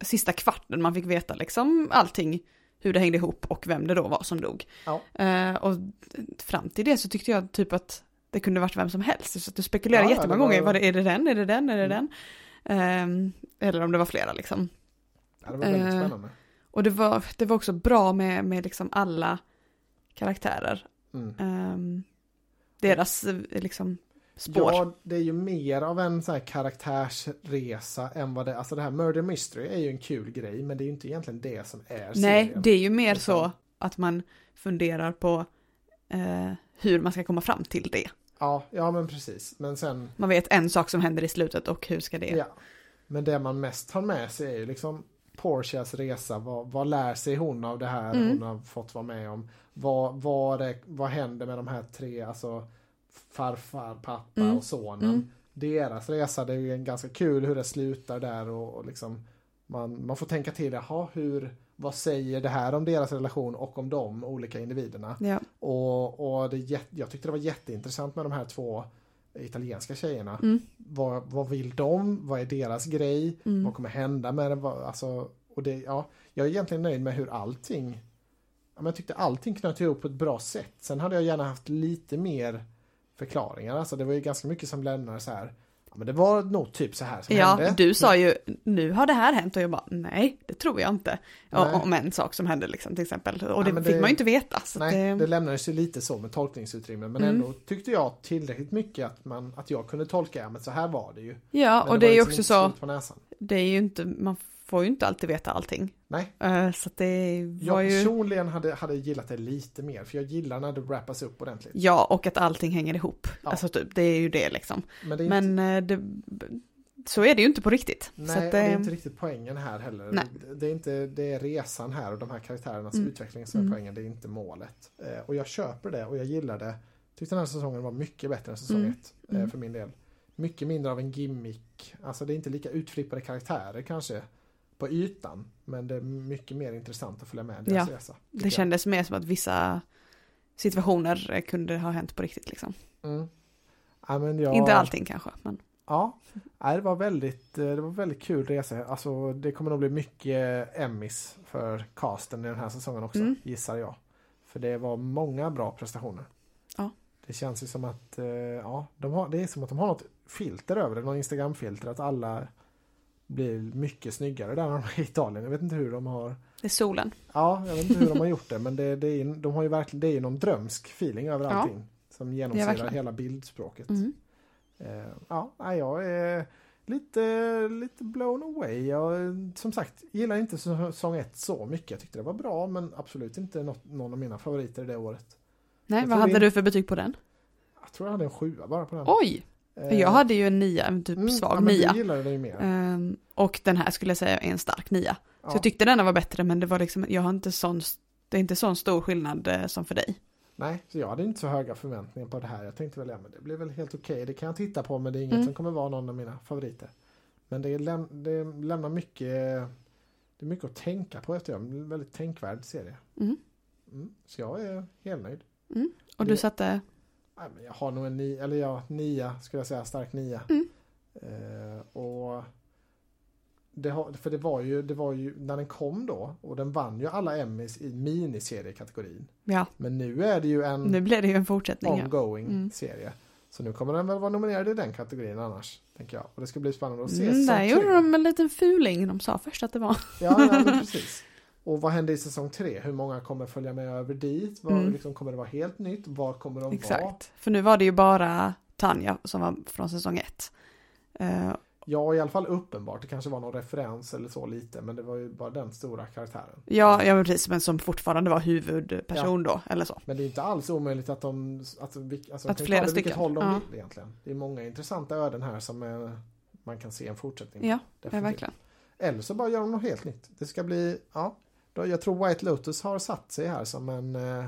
sista kvarten man fick veta liksom allting. Hur det hängde ihop och vem det då var som dog. Ja. Eh, och fram till det så tyckte jag typ att det kunde varit vem som helst. Så att du spekulerade Ja, ja, jättemånga var- gånger. Var det, är det den? Är det den? Är det Mm. den? Ehm, eller om det var flera liksom. Ja, det var väldigt Eh, spännande. Och det var, det var också bra med, med liksom alla karaktärer. Mm. Ehm, deras eh, liksom spår. Ja, det är ju mer av en så här karaktärsresa än vad det, alltså det här Murder Mystery är ju en kul grej men det är ju inte egentligen det som är Nej, serien. det är ju mer Liksom. så att man funderar på eh, hur man ska komma fram till det. Ja, ja men precis. Men sen, Man vet en sak som händer i slutet och hur ska det... ja. Men det man mest har med sig är ju liksom Portias resa, vad, vad lär sig hon av det här Mm. hon har fått vara med om? Vad, vad, är, vad händer med de här tre, alltså farfar, pappa Mm. och sonen? Mm. Deras resa, det är ju ganska kul hur det slutar där och, och liksom man, man får tänka till, jaha, hur, vad säger det här om deras relation och om de olika individerna? Ja. Och, och det, jag tyckte det var jätteintressant med de här två italienska tjejerna. Mm. Vad, vad vill de? Vad är deras grej? Mm. Vad kommer hända med det? Vad- Alltså, och det, ja, jag är egentligen nöjd med hur allting ja, Jag tyckte allting knöt ihop på ett bra sätt. Sen hade jag gärna haft lite mer förklaringar. Alltså det var ju ganska mycket som lämnade så här. Ja, men det var nog typ så här som Ja, hände. du sa ju nu har det här hänt och jag bara nej, det tror jag inte. Nej. Och, om en sak som hände liksom till exempel. Och det fick det- man ju inte veta. Nej, att det lämnades ju lite så med tolkningsutrymme. Men Mm. ändå tyckte jag tillräckligt mycket att, man, att jag kunde tolka, ja men så här var det ju. ja, Men och det är var ju liksom också så, det är ju inte, man får ju inte alltid veta allting. Nej, Eh, så att det var jag ju, personligen hade, hade gillat det lite mer. För jag gillar när det wrappas upp ordentligt. ja, och att allting hänger ihop. Ja. Alltså typ, det är ju det liksom. Men det är inte, Men eh, det, så är det ju inte på riktigt. nej, att, det är inte riktigt poängen här heller. Nej. Det, är inte, det är resan här och de här karaktärernas Mm. utveckling som är Mm. poängen. Det är inte målet. Eh, och jag köper det och jag gillar det. Tyckte den här säsongen var mycket bättre än säsong Mm. ett. Mm. för min del. Mycket mindre av en gimmick. Alltså det är inte lika utflippade karaktärer kanske. På ytan. Men det är mycket mer intressant att följa med deras Ja, resa. det jag. kändes mer som att vissa situationer eh, kunde ha hänt på riktigt liksom. Mm. Ja, jag, Inte allting kanske, men Ja, det var väldigt, eh, det var väldigt kul resa. Alltså det kommer nog bli mycket Emmys för casten i den här säsongen också, Mm. gissar jag. För det var många bra prestationer. Ja. Det känns ju som att, eh, ja, de har, det är som att de har något filter över det, någon Instagram-filter, att alla blir mycket snyggare där i Italien. Jag vet inte hur de har, det är solen. ja, jag vet inte hur de har gjort det, men det, det är, de har ju verkligen, det är ju någon drömsk feeling över Ja. allting. Som genomsyrar hela bildspråket. Mm. Eh, ja, jag är lite, lite blown away. Jag, som sagt, gillar inte säsong ett så mycket. Jag tyckte det var bra, men absolut inte något, någon av mina favoriter det året. Nej, Jag vad hade det- du för betyg på den? Jag tror jag hade en sjua bara på den. Oj! För Eh, jag hade ju en nia, en typ mm, svag ja, nia. Ehm, och den här skulle jag säga är en stark nia. ja. Så jag tyckte denna var bättre men det var liksom, jag har inte sån, det är inte sån stor skillnad eh, som för dig. Nej, så jag hade inte så höga förväntningar på det här. Jag tänkte väl, ja men det blir väl helt okej. Det kan jag titta på, men det är inget Mm. som kommer vara någon av mina favoriter. Men det, läm det lämnar mycket, det är mycket att tänka på. efter. En väldigt tänkvärd serie. Mm. Mm, så jag är helt nöjd. Och Det- du satte, jag har nog en nia, eller ja, nia skulle jag säga, stark nia. Mm. Eh, och det har, för det var, ju, det var ju, när den kom då, och den vann ju alla Emmys i miniseriekategorin. ja, Men nu är det ju en nu blev det ju en fortsättning. Ja. ongoing Mm. serie. Så nu kommer den väl vara nominerad i den kategorin annars, tänker jag. Och det ska bli spännande att se. Mm, där gjorde de en liten fuling, de sa först att det var. Ja, ja [laughs] precis. Och vad händer i säsong tre? Hur många kommer följa med över dit? Vad, Mm. liksom, kommer det vara helt nytt? Var kommer de vara? Exakt. För nu var det ju bara Tanja som var från säsong ett. Eh, Ja, i alla fall uppenbart. Det kanske var någon referens eller så lite, men det var ju bara den stora karaktären. ja, ja, precis, men som fortfarande var huvudperson då, eller så. Men det är inte alls omöjligt att de... Att, alltså, Att flera det vilket stycken. håll de Ja. vill egentligen. Det är många intressanta öden här som är, man kan se en fortsättning Ja, ja verkligen. Eller så bara gör de något helt nytt. Det ska bli, ja. Jag tror White Lotus har satt sig här som en, eh,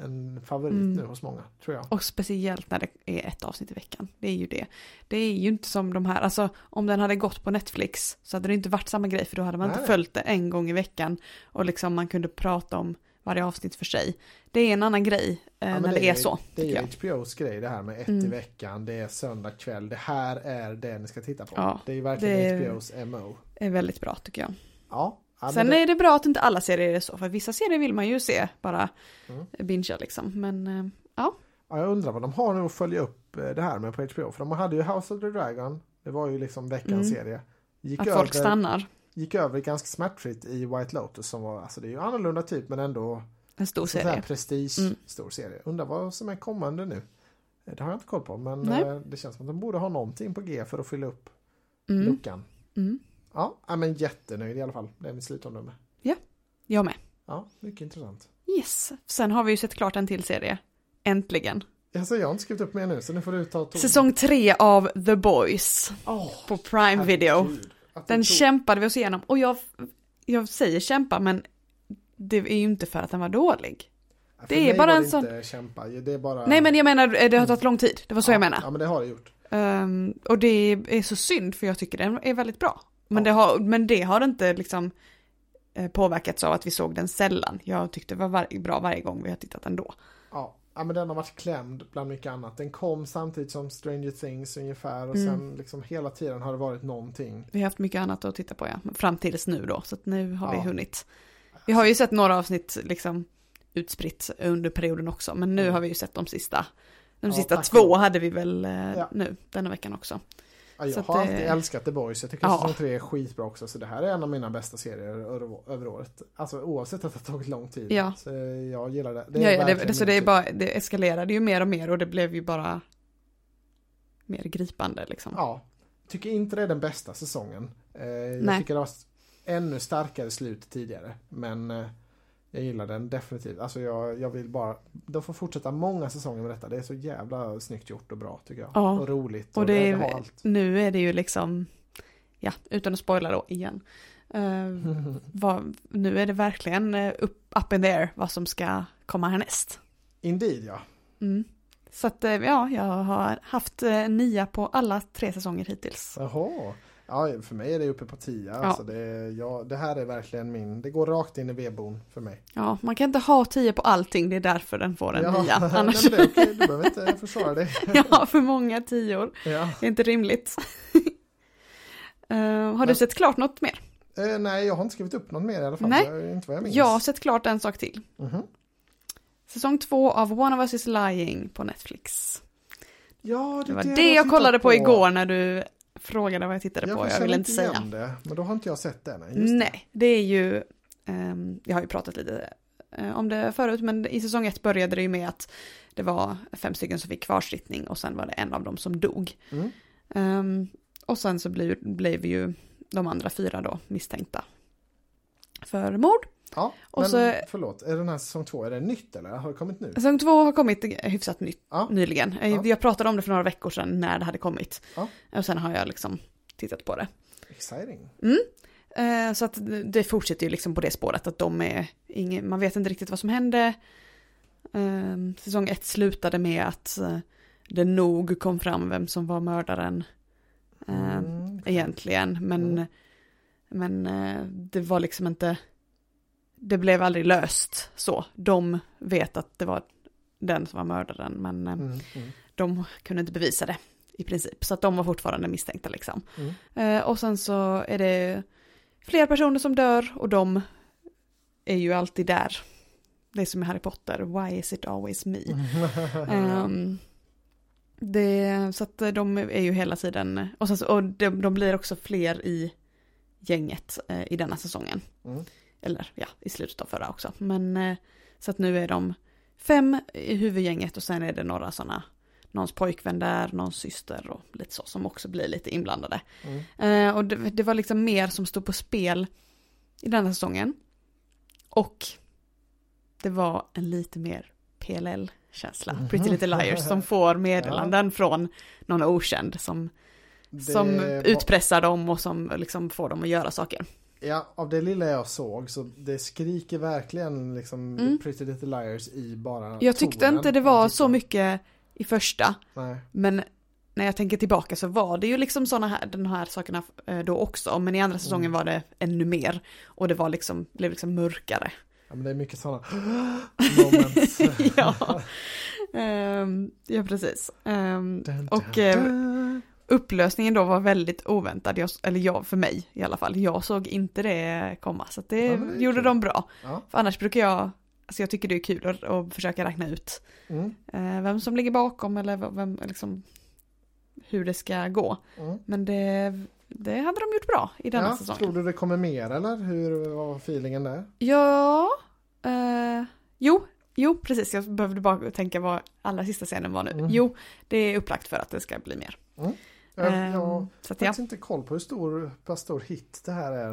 en favorit Mm. nu hos många, tror jag. Och speciellt när det är ett avsnitt i veckan. Det är ju det. Det är ju inte som de här, alltså om den hade gått på Netflix så hade det inte varit samma grej för då hade man Nej, inte följt det en gång i veckan och liksom man kunde prata om varje avsnitt för sig. Det är en annan grej eh, Ja, när det, är så, Det är jag. HBOs grej det här med ett i Mm. veckan, det är söndag kväll, det här är det ni ska titta på. Ja, det är ju verkligen det är- HBOs MO. är väldigt bra tycker jag. Ja, ja Sen det, är det bra att inte alla serier är så, för vissa serier vill man ju se, bara Mm. bingea liksom. Men eh, ja, jag undrar vad de har nu att följa upp eh, det här med på HBO. För de hade ju House of the Dragon, det var ju liksom veckans Mm. serie. Gick att över, folk stannar, gick över ganska smärtfritt i White Lotus som var, alltså det är ju annorlunda typ men ändå en stor serie. prestige Mm. stor serie. Undrar vad som är kommande nu. Eh, Det har jag inte koll på men Nej. det känns som att de borde ha någonting på G för att fylla upp Mm. luckan. Mm. Ja, ja, men jättenöjd i alla fall. Det är mitt slutomdöme. Jag med. Ja, mycket intressant. Yes. Sen har vi ju sett klart en till serie. Äntligen. Alltså, jag har inte skrivit upp mer nu så nu får du ta ton. Säsong tre av The Boys Åh, på Prime Video. Den tog- kämpade vi oss igenom och jag jag säger kämpa men det är ju inte för att den var dålig. För det är bara en sån- kämpa. Det är bara... Nej men jag menar eh, det har tagit lång tid, det var så ja, jag menar. Ja men det har det gjort. Ehm, och det är så synd för jag tycker den är väldigt bra. Men, det, har, men det har inte liksom eh, påverkats av att vi såg den sällan. Jag tyckte det var var, bra varje gång vi har tittat ändå. Ja. ja men den har varit klämd bland mycket annat. Den kom samtidigt som Stranger Things ungefär och Mm. sen liksom hela tiden har det varit någonting. Vi har haft mycket annat att titta på ja, fram tills nu då, så att nu har vi Ja. hunnit. Vi har ju sett några avsnitt liksom utspritt under perioden också, men nu Mm. har vi ju sett de sista. De Ja, sista två hade vi väl eh, Ja. nu, denna veckan också. Ja, jag att har det- alltid älskat The Boys. Jag tycker Ja. säsong 3 är skitbra också. Så det här är en av mina bästa serier över, året. Alltså oavsett att det har tagit lång tid. Ja. Så jag gillar det. Det ja, ja, det, så min det är typ. bara, det eskalerade ju mer och mer och det blev ju bara mer gripande liksom. Ja. Tycker inte det är den bästa säsongen. Eh, jag Nej. tycker det var ännu starkare slut tidigare. Men eh, jag gillar den definitivt. Alltså jag, jag vill bara, de får fortsätta många säsonger med detta. Det är så jävla snyggt gjort och bra tycker jag. Ja. Och roligt. Och det det är, har allt. nu är det ju liksom, ja, utan att spoila då igen. Eh, [laughs] vad, nu är det verkligen eh, upp, up in the air vad som ska komma härnäst. Indeed ja. Mm. Så att eh, ja, jag har haft nia på alla tre säsonger hittills. Jaha. Ja, för mig är det uppe på 10. Alltså det, ja, det här är verkligen min, det går rakt in i vedboden för mig. Ja, man kan inte ha tio på allting, det är därför den får en ja, nia. [laughs] nej, Annars, det är okej, du behöver inte försvara det. jag har för många tior. Ja. Det är inte rimligt. [laughs] Eh, har du Men- sett klart något mer? Eh, nej, jag har inte skrivit upp något mer i alla fall. Nej. Det är inte vad jag minns. Jag har sett klart en sak till. Mhm. Säsong två av One of Us is Lying på Netflix. Ja, Det var det, du har jag tittat kollade på, igår när du frågade vad jag tittade Jag på. Jag vill inte säga. det, men då har inte jag sett det. Nej, just det. Nej, det är ju, ehm, jag har ju pratat lite eh, om det förut, men i säsong ett började det ju med att det var fem stycken som fick kvarsittning och sen var det en av dem som dog. Mm. Ehm, och sen så blev, blev ju de andra fyra då misstänkta för mord. Ja, Och men så- förlåt, är den här säsong två, är det nytt eller? Har det kommit nu? Säsong två har kommit hyfsat nytt Ja. nyligen. Eh, Ja. Jag pratade om det för några veckor sedan när det hade kommit. Ja. Och sen har jag liksom tittat på det. Exciting. Eh, Så att det fortsätter ju liksom på det spåret att de är ingen, man vet inte riktigt vad som hände. Eh, Säsong ett slutade med att eh, det nog kom fram vem som var mördaren eh, Mm. egentligen. Men, Mm. men det var liksom inte, det blev aldrig löst så. De vet att det var den som var mördaren men eh, Mm. Mm. de kunde inte bevisa det i princip. Så att de var fortfarande misstänkta liksom. Mm. Eh, och sen så är det fler personer som dör och de är ju alltid där. Det är som i Harry Potter, why is it always me? [laughs] Ehm, det, så att de är ju hela tiden, och, sen så, och de, de blir också fler i gänget eh, i denna säsongen. Mm. Eller ja, i slutet av förra också. Men eh, så att nu är de fem i huvudgänget och sen är det några sådana, någons pojkvän där, någons syster och lite så som också blir lite inblandade. Mm. Eh, och det, det var liksom mer som stod på spel i denna säsongen. Och det var en lite mer PLL-känsla, Mhm. Pretty Little Liars, som får meddelanden från någon okänd som, Det som var- utpressar dem och som liksom får dem att göra saker. Ja, av det lilla jag såg så det skriker verkligen liksom Mm. Pretty Little Liars i bara Jag tyckte tonen. inte det var så mycket i första, Nej. men när jag tänker tillbaka så var det ju liksom sådana här, de här sakerna eh, då också, men i andra säsongen Mm. var det ännu mer. Och det var liksom, blev liksom mörkare. Ja, men det är mycket sådana [gasps] moments. [laughs] ja. Ehm, ja, precis. Ehm, Dun, och dun, eh, dun. Upplösningen då var väldigt oväntad, jag, eller jag, för mig i alla fall. Jag såg inte det komma, så det, Ja, det gjorde kul. de bra. Ja. För annars brukar jag, alltså jag tycker det är kul att, att försöka räkna ut Mm. eh, vem som ligger bakom eller vem, liksom, hur det ska gå. Mm. Men det, det hade de gjort bra i denna Ja, säsongen. tror du det kommer mer eller? Hur var feelingen där? Ja, eh, jo, jo precis. Jag behövde bara tänka vad allra sista scenen var nu. Mm. Jo, det är upplagt för att det ska bli mer. Jag, Ehm, jag har så att ja. faktiskt inte koll på hur stor, hur stor hit det här är.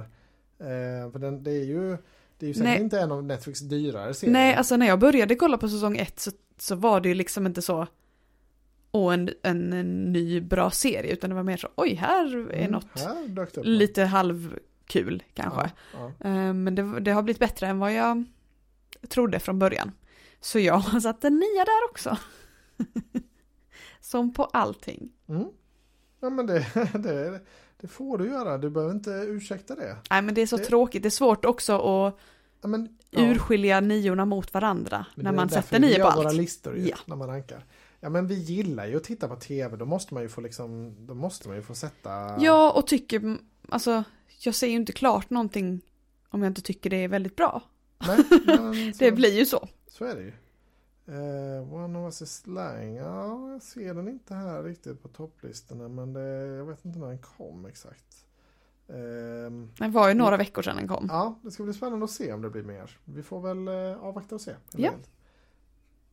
Eh, för den, det är ju det är ju säkert Nej. inte en av Netflix dyrare serier. Nej, alltså när jag började kolla på säsong ett så, så var det ju liksom inte så och en, en, en ny bra serie utan det var mer så oj här är Mm, något Här lite halv kul kanske. Ja, ja. Eh, Men det, det har blivit bättre än vad jag trodde från början. Så jag har satt en nia där också. [laughs] Som på allting. Mm. Ja men det, [laughs] det, det får du göra, du behöver inte ursäkta det. Nej men det är så Det- tråkigt, det är svårt också att Ja, men, ja, urskilja niorna mot varandra men när det är man sätter nio på gör våra allt. listor ju, Ja. när man rankar. Ja men vi gillar ju att titta på tv, då måste man ju få liksom, då måste man ju få sätta Ja och tycker, alltså jag ser ju inte klart någonting om jag inte tycker det är väldigt bra. Nej, [laughs] men så, Det blir ju så. så är det ju. Uh, one of us is slang, ja jag ser den inte här riktigt på topplistorna men det, jag vet inte när den kom exakt. Ehm, Det var ju några veckor sedan den kom. Ja, det ska bli spännande att se om det blir mer. Vi får väl eh, avvakta och se. Ja.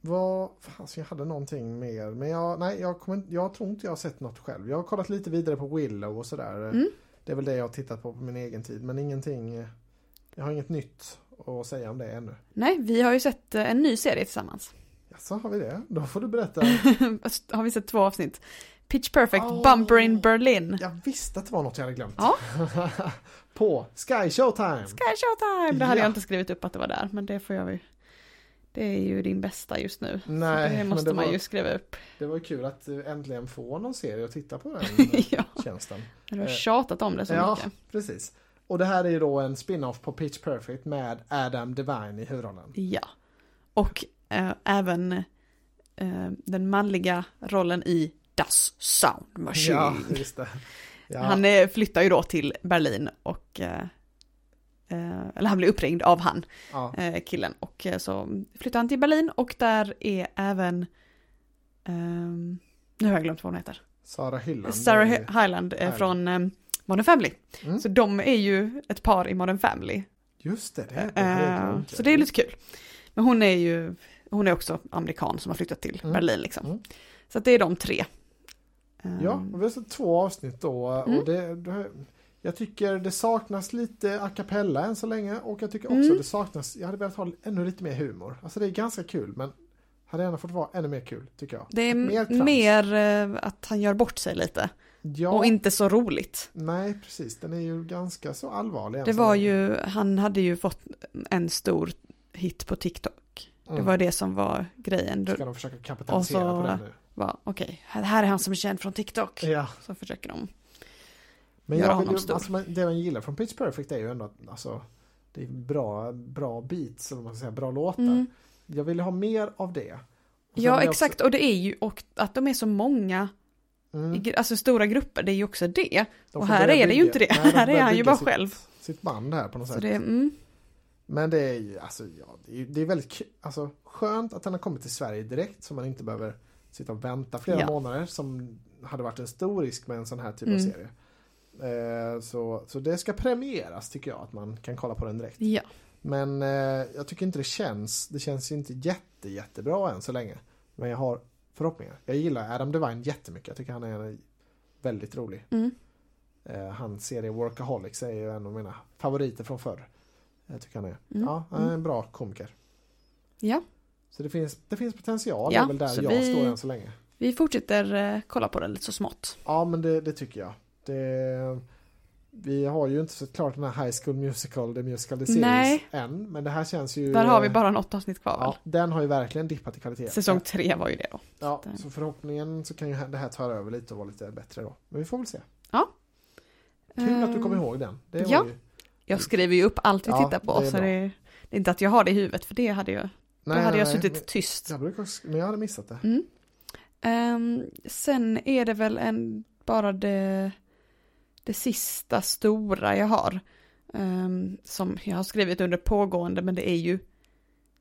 Vad, fan, jag hade någonting mer. Men jag, nej, jag, kommer, jag tror inte jag har sett något själv. Jag har kollat lite vidare på Willow och sådär. Mm. Det är väl det jag har tittat på på min egen tid. Men ingenting, eh, jag har inget nytt att säga om det ännu. Nej, vi har ju sett eh, en ny serie tillsammans. Ja, så har vi det. Då får du berätta. [laughs] har vi sett två avsnitt. Pitch Perfect, Åh. Bumper in Berlin. Jag visste att det var något jag hade glömt. Ja. [laughs] på Sky Showtime. Sky Showtime! Det hade Ja. jag inte skrivit upp att det var där, men det får jag ju. Det är ju din bästa just nu. Nej, så det måste det man var- ju skriva upp. Det var kul att eh, äntligen få någon serie att titta på den [laughs] ja, tjänsten. du har Eh, tjatat om det så ja, mycket. precis. Och det här är ju då en spin-off på Pitch Perfect med Adam Devine i huvudrollen. Ja. Och eh, även eh, den manliga rollen i Das Sound Machine. Ja, just det. Ja, Han eh, flyttar ju då till Berlin och eh, eh, eller han blir uppringd av han, ja, killen. Och så flyttar han till Berlin och där är även, ehm, nu har jag glömt vad hon heter, Sarah Hyland. Är- Hi- Hyland från eh, Modern Family. Mm. Så de är ju ett par i Modern Family. Just det, det, det jag Eh, glömt. så det är lite kul. Men hon är ju, hon är också amerikan som har flyttat till Mm. Berlin liksom. Mm. Så det är de tre. Ehm, Ja, och vi har sett två avsnitt då. Mm. Och det, det, jag tycker det saknas lite a cappella än så länge. Och jag tycker också Mm. det saknas, jag hade velat ha ännu lite mer humor. Alltså det är ganska kul men hade gärna fått vara ännu mer kul tycker jag. Det är Mer mer, eh, att han gör bort sig lite. Ja, Och inte så roligt. nej precis. Den är ju ganska så allvarlig. Det var ju, han hade ju fått en stor hit på TikTok. Det Mm. var det som var grejen. Ska de försöka kapitalisera Och så- på det nu? var, okej, här- här är han som är känd från TikTok. Ja, Så försöker de. men Göra jag honom ju, stor. alltså, det man gillar från Pitch Perfect är ju ändå att alltså, det är bra, bra beats, eller man ska säga, bra låtar. Mm. Jag vill ha mer av det. Ja, jag exakt. Och det är ju, och att de är så många, Också, mm, alltså stora grupper, det är ju också det. de och här är det ju bygga- inte det. Nej, Här är han ju bygga bara sitt, själv. Sitt band här på något Så sätt. det, mm, Men det är ju, alltså, ja, det är, det är väldigt alltså, skönt att han har kommit till Sverige direkt så man inte behöver sitta och vänta flera Ja. månader som hade varit en stor risk med en sån här typ Mm. av serie. Eh, så, så det ska premieras tycker jag, att man kan kolla på den direkt. ja. Men eh, jag tycker inte det känns, det känns inte jätte, jättebra än så länge. Men jag har förhoppningar. Jag gillar Adam Devine jättemycket, jag tycker han är väldigt rolig. Mm. Eh, hans serie Workaholics är ju en av mina favoriter från förr. Jag tycker han är, Mm. ja, han är en bra komiker. ja, Så det finns, det finns potential, Ja, det är väl där så jag vi- står än så länge. vi fortsätter eh, kolla på det lite så smått. Ja men det, det tycker jag. Det, vi har ju inte sett klart den här High School Musical, The Musical The Series Nej. än. Men det här känns ju... Där har vi bara något avsnitt kvar Ja, väl? den har ju verkligen dippat i kvalitet. Säsong tre var ju det då. Ja, Så att, eh, så förhoppningen så kan ju det här ta över lite och vara lite bättre då. Men vi får väl se. Ja. Kul att du kommer Ehm, ihåg den. Det var ja. ju, Jag skriver ju upp allt vi Ja, tittar på, det är så det, det är inte att jag har det i huvudet, för det hade jag, då nej, hade jag nej, suttit men- tyst. Jag brukar, men jag hade missat det. Mm. Ehm, sen är det väl en, bara det, det sista stora jag har. ehm, som jag har skrivit under pågående, men det är ju,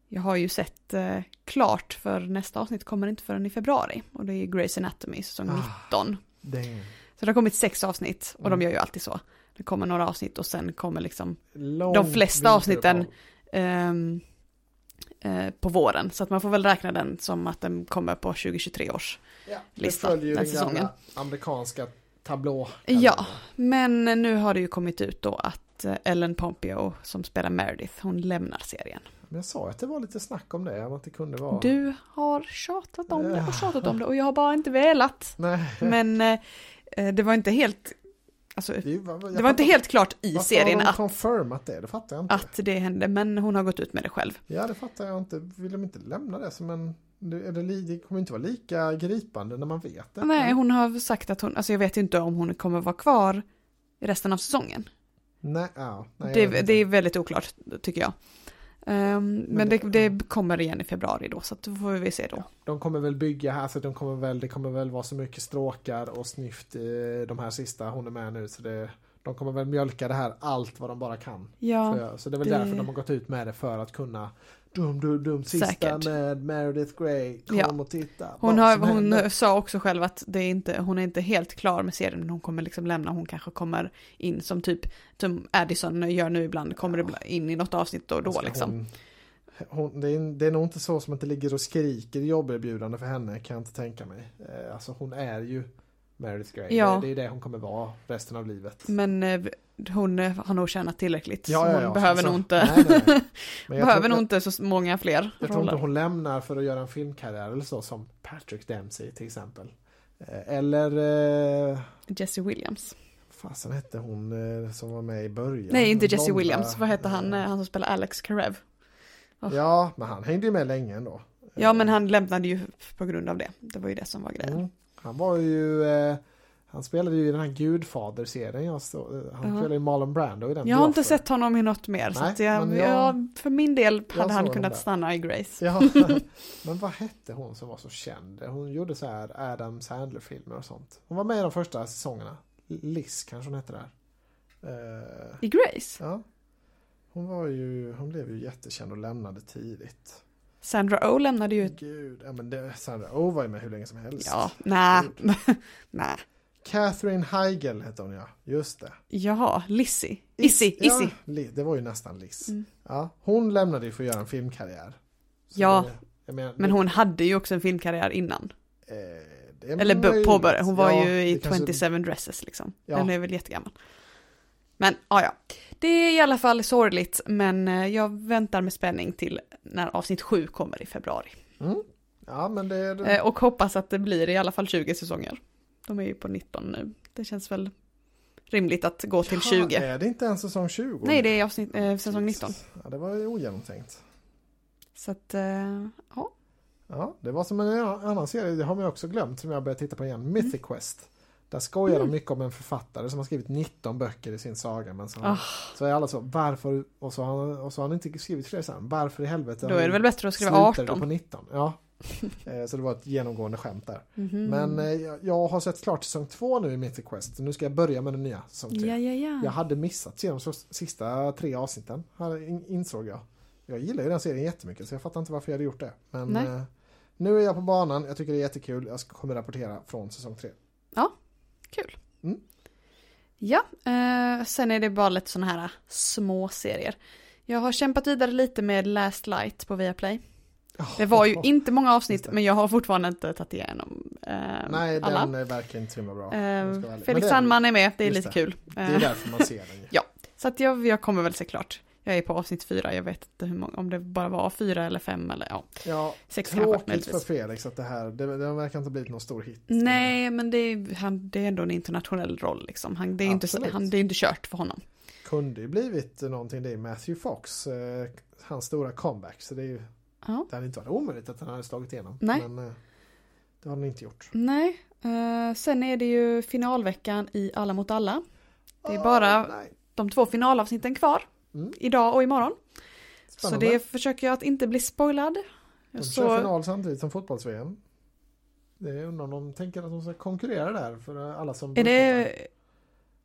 jag har ju sett eh, klart för nästa avsnitt kommer inte förrän i februari. Och det är Grey's Anatomy säsong Ah. 19. Damn. Så det har kommit sex avsnitt och Mm. de gör ju alltid så. Det kommer några avsnitt och sen kommer liksom Långt De flesta avsnitten- ehm, eh, på våren. Så att man får väl räkna den som att den kommer på 2023 års. Ja, det lista följer ju den den säsongen. amerikanska tablå. Ja. Men nu har det ju kommit ut då att eh, Ellen Pompeo som spelar Meredith, hon lämnar serien. Men jag sa att det var lite snack om det, att det kunde vara... Du har tjatat om det och tjatat om det och jag har bara inte velat. Nej. Men eh, eh, det var inte helt Alltså, Det, jag det var inte fattar- helt klart i serien har de att, confirmat det? Det fattar jag inte. att det hände, men hon har gått ut med det själv. Ja, det fattar jag inte. Vill de inte lämna det som en... Det, det, kommer inte vara lika gripande när man vet det. Nej, hon har sagt att hon, alltså jag vet inte om hon kommer vara kvar resten av säsongen. Nej, ja, nej, det, det är väldigt oklart, tycker jag. Ehm, men det, det- det kommer igen i februari då, så då får vi se då. De kommer väl bygga här, så de kommer väl, det kommer väl vara så mycket stråkar och snyft i de här sista hon är med nu. Så det, de kommer väl mjölka det här allt vad de bara kan. Ja, Så, så det är väl det- därför de har gått ut med det för att kunna Dum, dum, dum, sista Säkert. med Meredith Grey. Kom Ja. och titta. hon, har, hon sa också själv att det är inte, hon är inte helt klar med serien, men hon kommer liksom lämna, hon kanske kommer in som typ, som Addison gör nu ibland, kommer Ja. in i något avsnitt och då Ska liksom. Hon, hon, det, är, det är nog inte så som att det ligger och skriker jobberbjudande för henne kan jag inte tänka mig. Eh, Alltså hon är ju Meredith Grey. Ja. Det, det är det hon kommer vara resten av livet. Men eh, hon eh, har nog tjänat tillräckligt, Ja, så ja, hon ja, behöver så- nog inte, Nej, nej, [laughs] behöver nog inte så många fler jag tror inte roller. hon lämnar för att göra en filmkarriär eller så som Patrick Dempsey till exempel. Eh, Eller eh, Jesse Williams. fasen hette hon eh, som var med i början? Nej, inte Jesse blonda, Williams, vad heter han, eh, han som spelar Alex Karev? Ja, men han hängde ju med länge ändå. Ja, men han lämnade ju på grund av det. Det var ju det som var grejen. Mm. Han var ju eh, Han spelade ju i den här Gudfader-serien så, eh, Han Ja. spelade ju Marlon Brando i den Jag har inte sett honom i något mer, så Nej, att jag, jag- jag, för min del hade han kunnat stanna i Grace. Ja, [laughs] men vad hette hon som var så känd? Hon gjorde så här Adam Sandler-filmer och sånt. Hon var med i de första säsongerna. Liz kanske hon hette där. Eh, I Grace? ja. Hon var ju, hon blev ju jättekänd och lämnade tidigt. Sandra Oh lämnade ju... Gud, ja men det, Sandra Oh var ju med hur länge som helst. Ja, nej. [laughs] nej. Catherine Heigl hette hon ja, just det. Jaha, Lizzie. Issy, ja, Issy. Li- det var ju nästan Liz. Mm. Ja, hon lämnade ju för att göra en filmkarriär. Så Ja, det, menar, Men det- hon hade ju också en filmkarriär innan. eh, det Eller påbörjade, hon var Ja, ju i det kanske- 27 dresses liksom. Ja. Den är väl jättegammal. Men ja, ja. Det är i alla fall sorgligt, men eh, jag väntar med spänning till när avsnitt 7 kommer i februari. Mm. Ja, men det är... Eh, Och hoppas att det blir i alla fall 20 säsonger. De är ju på 19 nu. Det känns väl rimligt att gå till 20. Är det inte en säsong 20? Nej, det är avsnitt, eh, säsong 19. Ja, det var ju ogenomtänkt. Så att, eh, ja. Ja, det var som en annan serie, det har man också glömt, som jag börjat titta på igen. Mythic Quest. Där skojar Mm. de mycket om en författare som har skrivit 19 böcker i sin saga. Men så, Ah. så är alla så, varför? Och så har han, och så har han inte skrivit fler sen. Varför i helvete? Då är det väl bättre att skriva slutade det 18. på 19. Ja. [laughs] Eh, så det var ett genomgående skämt där. Mhm. Men eh, jag, jag har sett klart säsong 2 nu i Mythic Quest. Nu ska jag börja med den nya säsong 3. Ja, ja, ja. Jag hade missat så- sista tre avsnitten, in- insåg jag. Jag gillar ju den serien jättemycket så jag fattar inte varför jag hade gjort det. Men eh, nu är jag på banan, jag tycker det är jättekul. Jag kommer rapportera från säsong 3. Kul. Mm. Ja, eh, sen är det bara lite sådana här små serier. Jag har kämpat vidare lite med Last Light på Viaplay. Det var ju inte många avsnitt, men jag har fortfarande inte tagit igenom eh, Nej, alla. den är verkligen inte så himla bra. Eh, Felix Sandman är med, det är lite det. kul. Det är Eh, därför man ser den ju. [laughs] så att jag, jag kommer väl se klart. Jag är på avsnitt fyra, jag vet inte hur många, om det bara var fyra eller fem eller ja, Ja, sex kanske tråkigt för. Felix att det här, det, det verkar inte blivit någon stor hit. Nej, men det är, han, det är ändå en internationell roll liksom. Han, det, är inte, han, det är inte kört för honom. Kunde ju blivit någonting, det är Matthew Fox, eh, hans stora comeback. Så det är ju, Ja. det hade inte varit omöjligt att han hade slagit igenom. Nej. Men eh, det har han inte gjort. Nej, eh, sen är det ju finalveckan i Alla mot alla. Det är bara nej. de två finalavsnitten kvar. Mm. Idag och imorgon. Spännande. Så det försöker jag att inte bli spoilad. De kör Så, final samtidigt som fotbolls-VM. Det är undrar om de tänker att de ska konkurrera där för alla som är, det,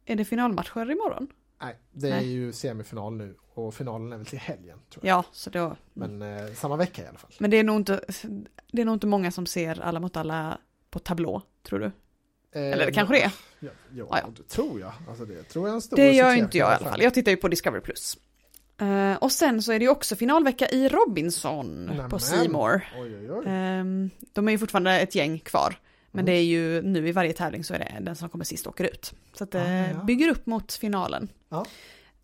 är det finalmatcher imorgon? Nej, det är Nej. ju semifinal nu och finalen är väl till helgen tror jag. Ja, så då. Men eh, samma vecka i alla fall. Men det är nog inte, det är nog inte många som ser Alla mot alla på tablå, tror du? Eller det kanske det är. Ja, ja, Ja, ja. det tror jag. Alltså det tror jag en stor Det gör inte jag i alla fall. Jag tittar ju på Discovery+. Plus. Eh, och sen så är det ju också finalvecka i Robinson Nämen. på Seymour. Oj, oj, oj. Ehm, de är ju fortfarande ett gäng kvar. Men Mm. det är ju nu i varje tävling så är det den som kommer sist åker ut. Så att det Ah, ja. bygger upp mot finalen. Ja.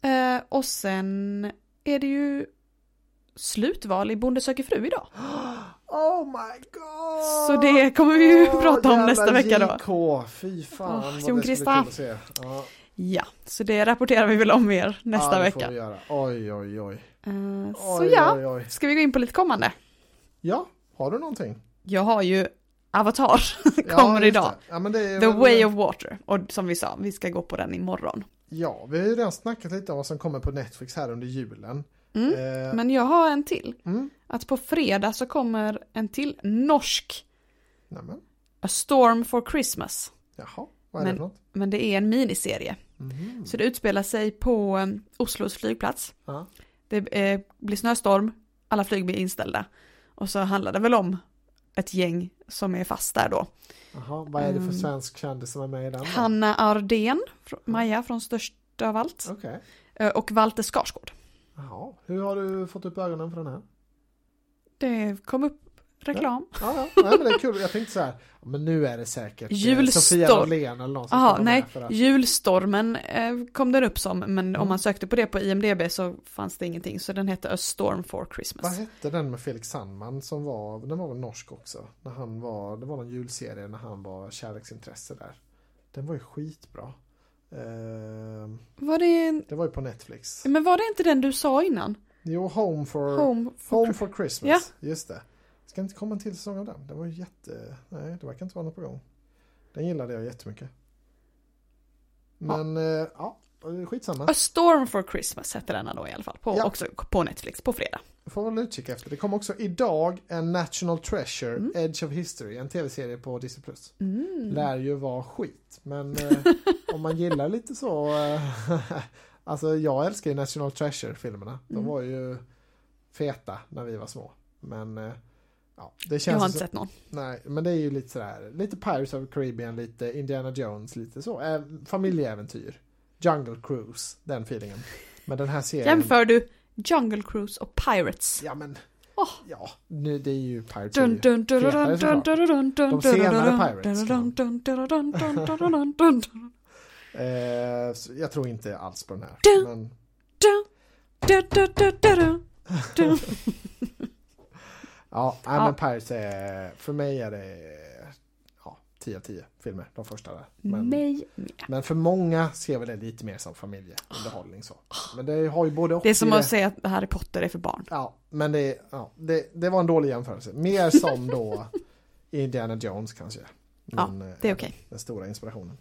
Eh, och sen är det ju slutval i Bonde söker fru idag. [gasps] Oh my god! Så det kommer vi ju Åh, prata om nästa vecka då. JK, fy fan Åh, vad Jon det att se. Ja. Ja, så det rapporterar vi väl om mer nästa ja, det Får vecka. vi göra. Oj, oj, oj. Så oj, ja, oj, oj. ska vi gå in på lite kommande? Ja, har du någonting? Jag har ju Avatar, [laughs] Ja, kommer just idag. Ja, men är The väl- Way of Water. Och som vi sa, vi ska gå på den imorgon. Ja, vi har ju redan snackat lite om vad som kommer på Netflix här under julen. Mm. Eh, Men jag har en till. mm. Att på fredag så kommer en till norsk Nämen. A Storm for Christmas. Jaha, vad är Men- det för något? Men det är en miniserie. Mhm. Så det utspelar sig på eh, Oslos flygplats. Ja. Det eh, blir snöstorm, alla flyg blir inställda. Och så handlar det väl om ett gäng som är fast där då. Jaha, vad är det för Mm. svensk kändis som är med i den? då? Hanna Ardén, Maja från Störst av allt. Okej. Eh, Och Walter Skarsgård. Jaha, hur har du fått upp ögonen för den här? Det kom upp reklam. Ja, ja. Nej, men det är kul. Jag tänkte så här, ja, men nu är det säkert eh, Julstorm. Sofia Norlén eller någon som vara nej, att... Julstormen eh, kom den upp som, men Mm. om man sökte på det på IMDB så fanns det ingenting, så den hette A Storm for Vad Christmas. hette den med Felix Sandman som var, den var väl norsk också? När han var, det var någon julserie när han var kärleksintresse där. Den var ju skitbra. Var det, det var ju på Netflix. men var det inte den du sa innan? Jo, Home for, Home for, Home for Christmas. Just det. Ska inte komma en till säsong av den? Det var jätte... Nej, det verkar inte vara något på gång. Den gillade jag jättemycket. Men, ja, ja skitsamma. A Storm for Christmas hette denna då i alla fall, på, Ja. också på Netflix på fredag. Får väl utkika efter. Det kom också idag en National Treasure, Mm. Edge of History, en tv-serie på Disney+. Mm. Lär ju vara skit, men [laughs] eh, om man gillar lite så... Eh, alltså jag älskar ju National Treasure-filmerna. De Mm. var ju feta när vi var små. Men eh, ja, det Jag känns har ju inte så, sett någon. Nej, men det är ju lite sådär, lite Pirates of the Caribbean, lite Indiana Jones, lite så. Eh, familjeäventyr. Jungle Cruise, den feelingen. Men den här serien... Jämför du Jungle Cruise och Pirates? Ja men, Åh. ja, nu, det är ju Pirates Dun, dun, dun, dun, såklart. dun, dun, dun, De dun, senare dun, Pirates dun, dun, dun, dun, dun, dun, dun, dun, dun. Eh, jag tror inte alls på den här. Men, ja, nej, Ja. men Pirates är, för mig är det ja, 10 av 10 filmer, de första där. Men, Mig men för många ser väl det lite mer som familjeunderhållning så. Men det har ju både och. Det är som att säga att Harry Potter är för barn. Ja, men det, ja, det, det var en dålig jämförelse. Mer som då [laughs] Indiana Jones kanske. Ja, Men, eh, Det är okej. Den stora inspirationen.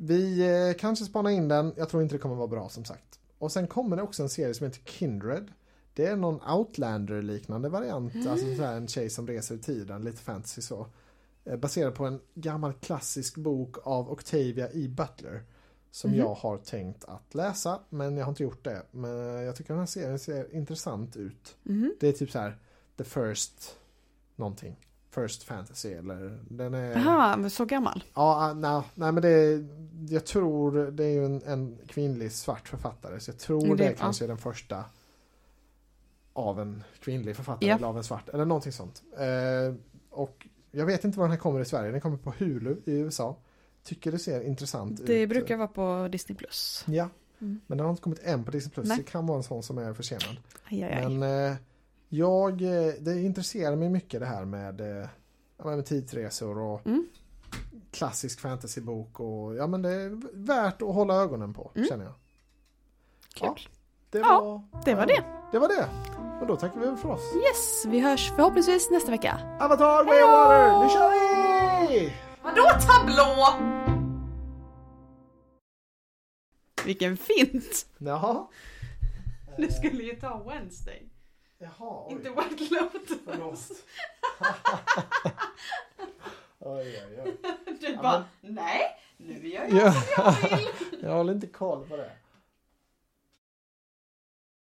Vi eh, kanske spanar in den. Jag tror inte det kommer vara bra som sagt. Och sen kommer det också en serie som heter Kindred. Det är någon Outlander-liknande variant. Mm. Alltså en tjej som reser i tiden, lite fantasy så. Eh, baserad på en gammal klassisk bok av Octavia E. Butler. Som Mhm. jag har tänkt att läsa, men jag har inte gjort det. Men jag tycker den här serien ser intressant ut. Mhm. Det är typ så här The First någonting. First Fantasy eller den är... Jaha, så gammal. Ja, nej, nej men det är, jag tror det är ju en, en kvinnlig svart författare så jag tror Det- det, ja. kanske är den första av en kvinnlig författare Ja. eller av en svart eller någonting sånt. Eh, och jag vet inte var den här kommer i Sverige, den kommer på Hulu i USA. Tycker det ser intressant ut. Det brukar vara på Disney+. Plus. Ja, Mm. men den har inte kommit än på Disney Plus. Det kan vara en sån som är försenad. Aj, aj, aj. Men eh, jag, eh, det intresserar mig mycket det här med, eh, ja, med tidsresor och Mm. klassisk fantasybok och ja men det är värt att hålla ögonen på Mm. känner jag. Kul. Det Ja, var, det var det. Det var det. Och då tackar vi väl för oss. Yes, vi hörs förhoppningsvis nästa vecka. Avatar Way Water, nu kör vi! Vadå tablå? Vilken fint! Jaha. Du skulle ju ta Wednesday, Jaha, oj. inte White Lotus. Förlåt. [laughs] oj, oj, oj. Du Ja, bara, nej, nu gör jag Ja. som jag vill. [laughs] Jag håller inte koll på det.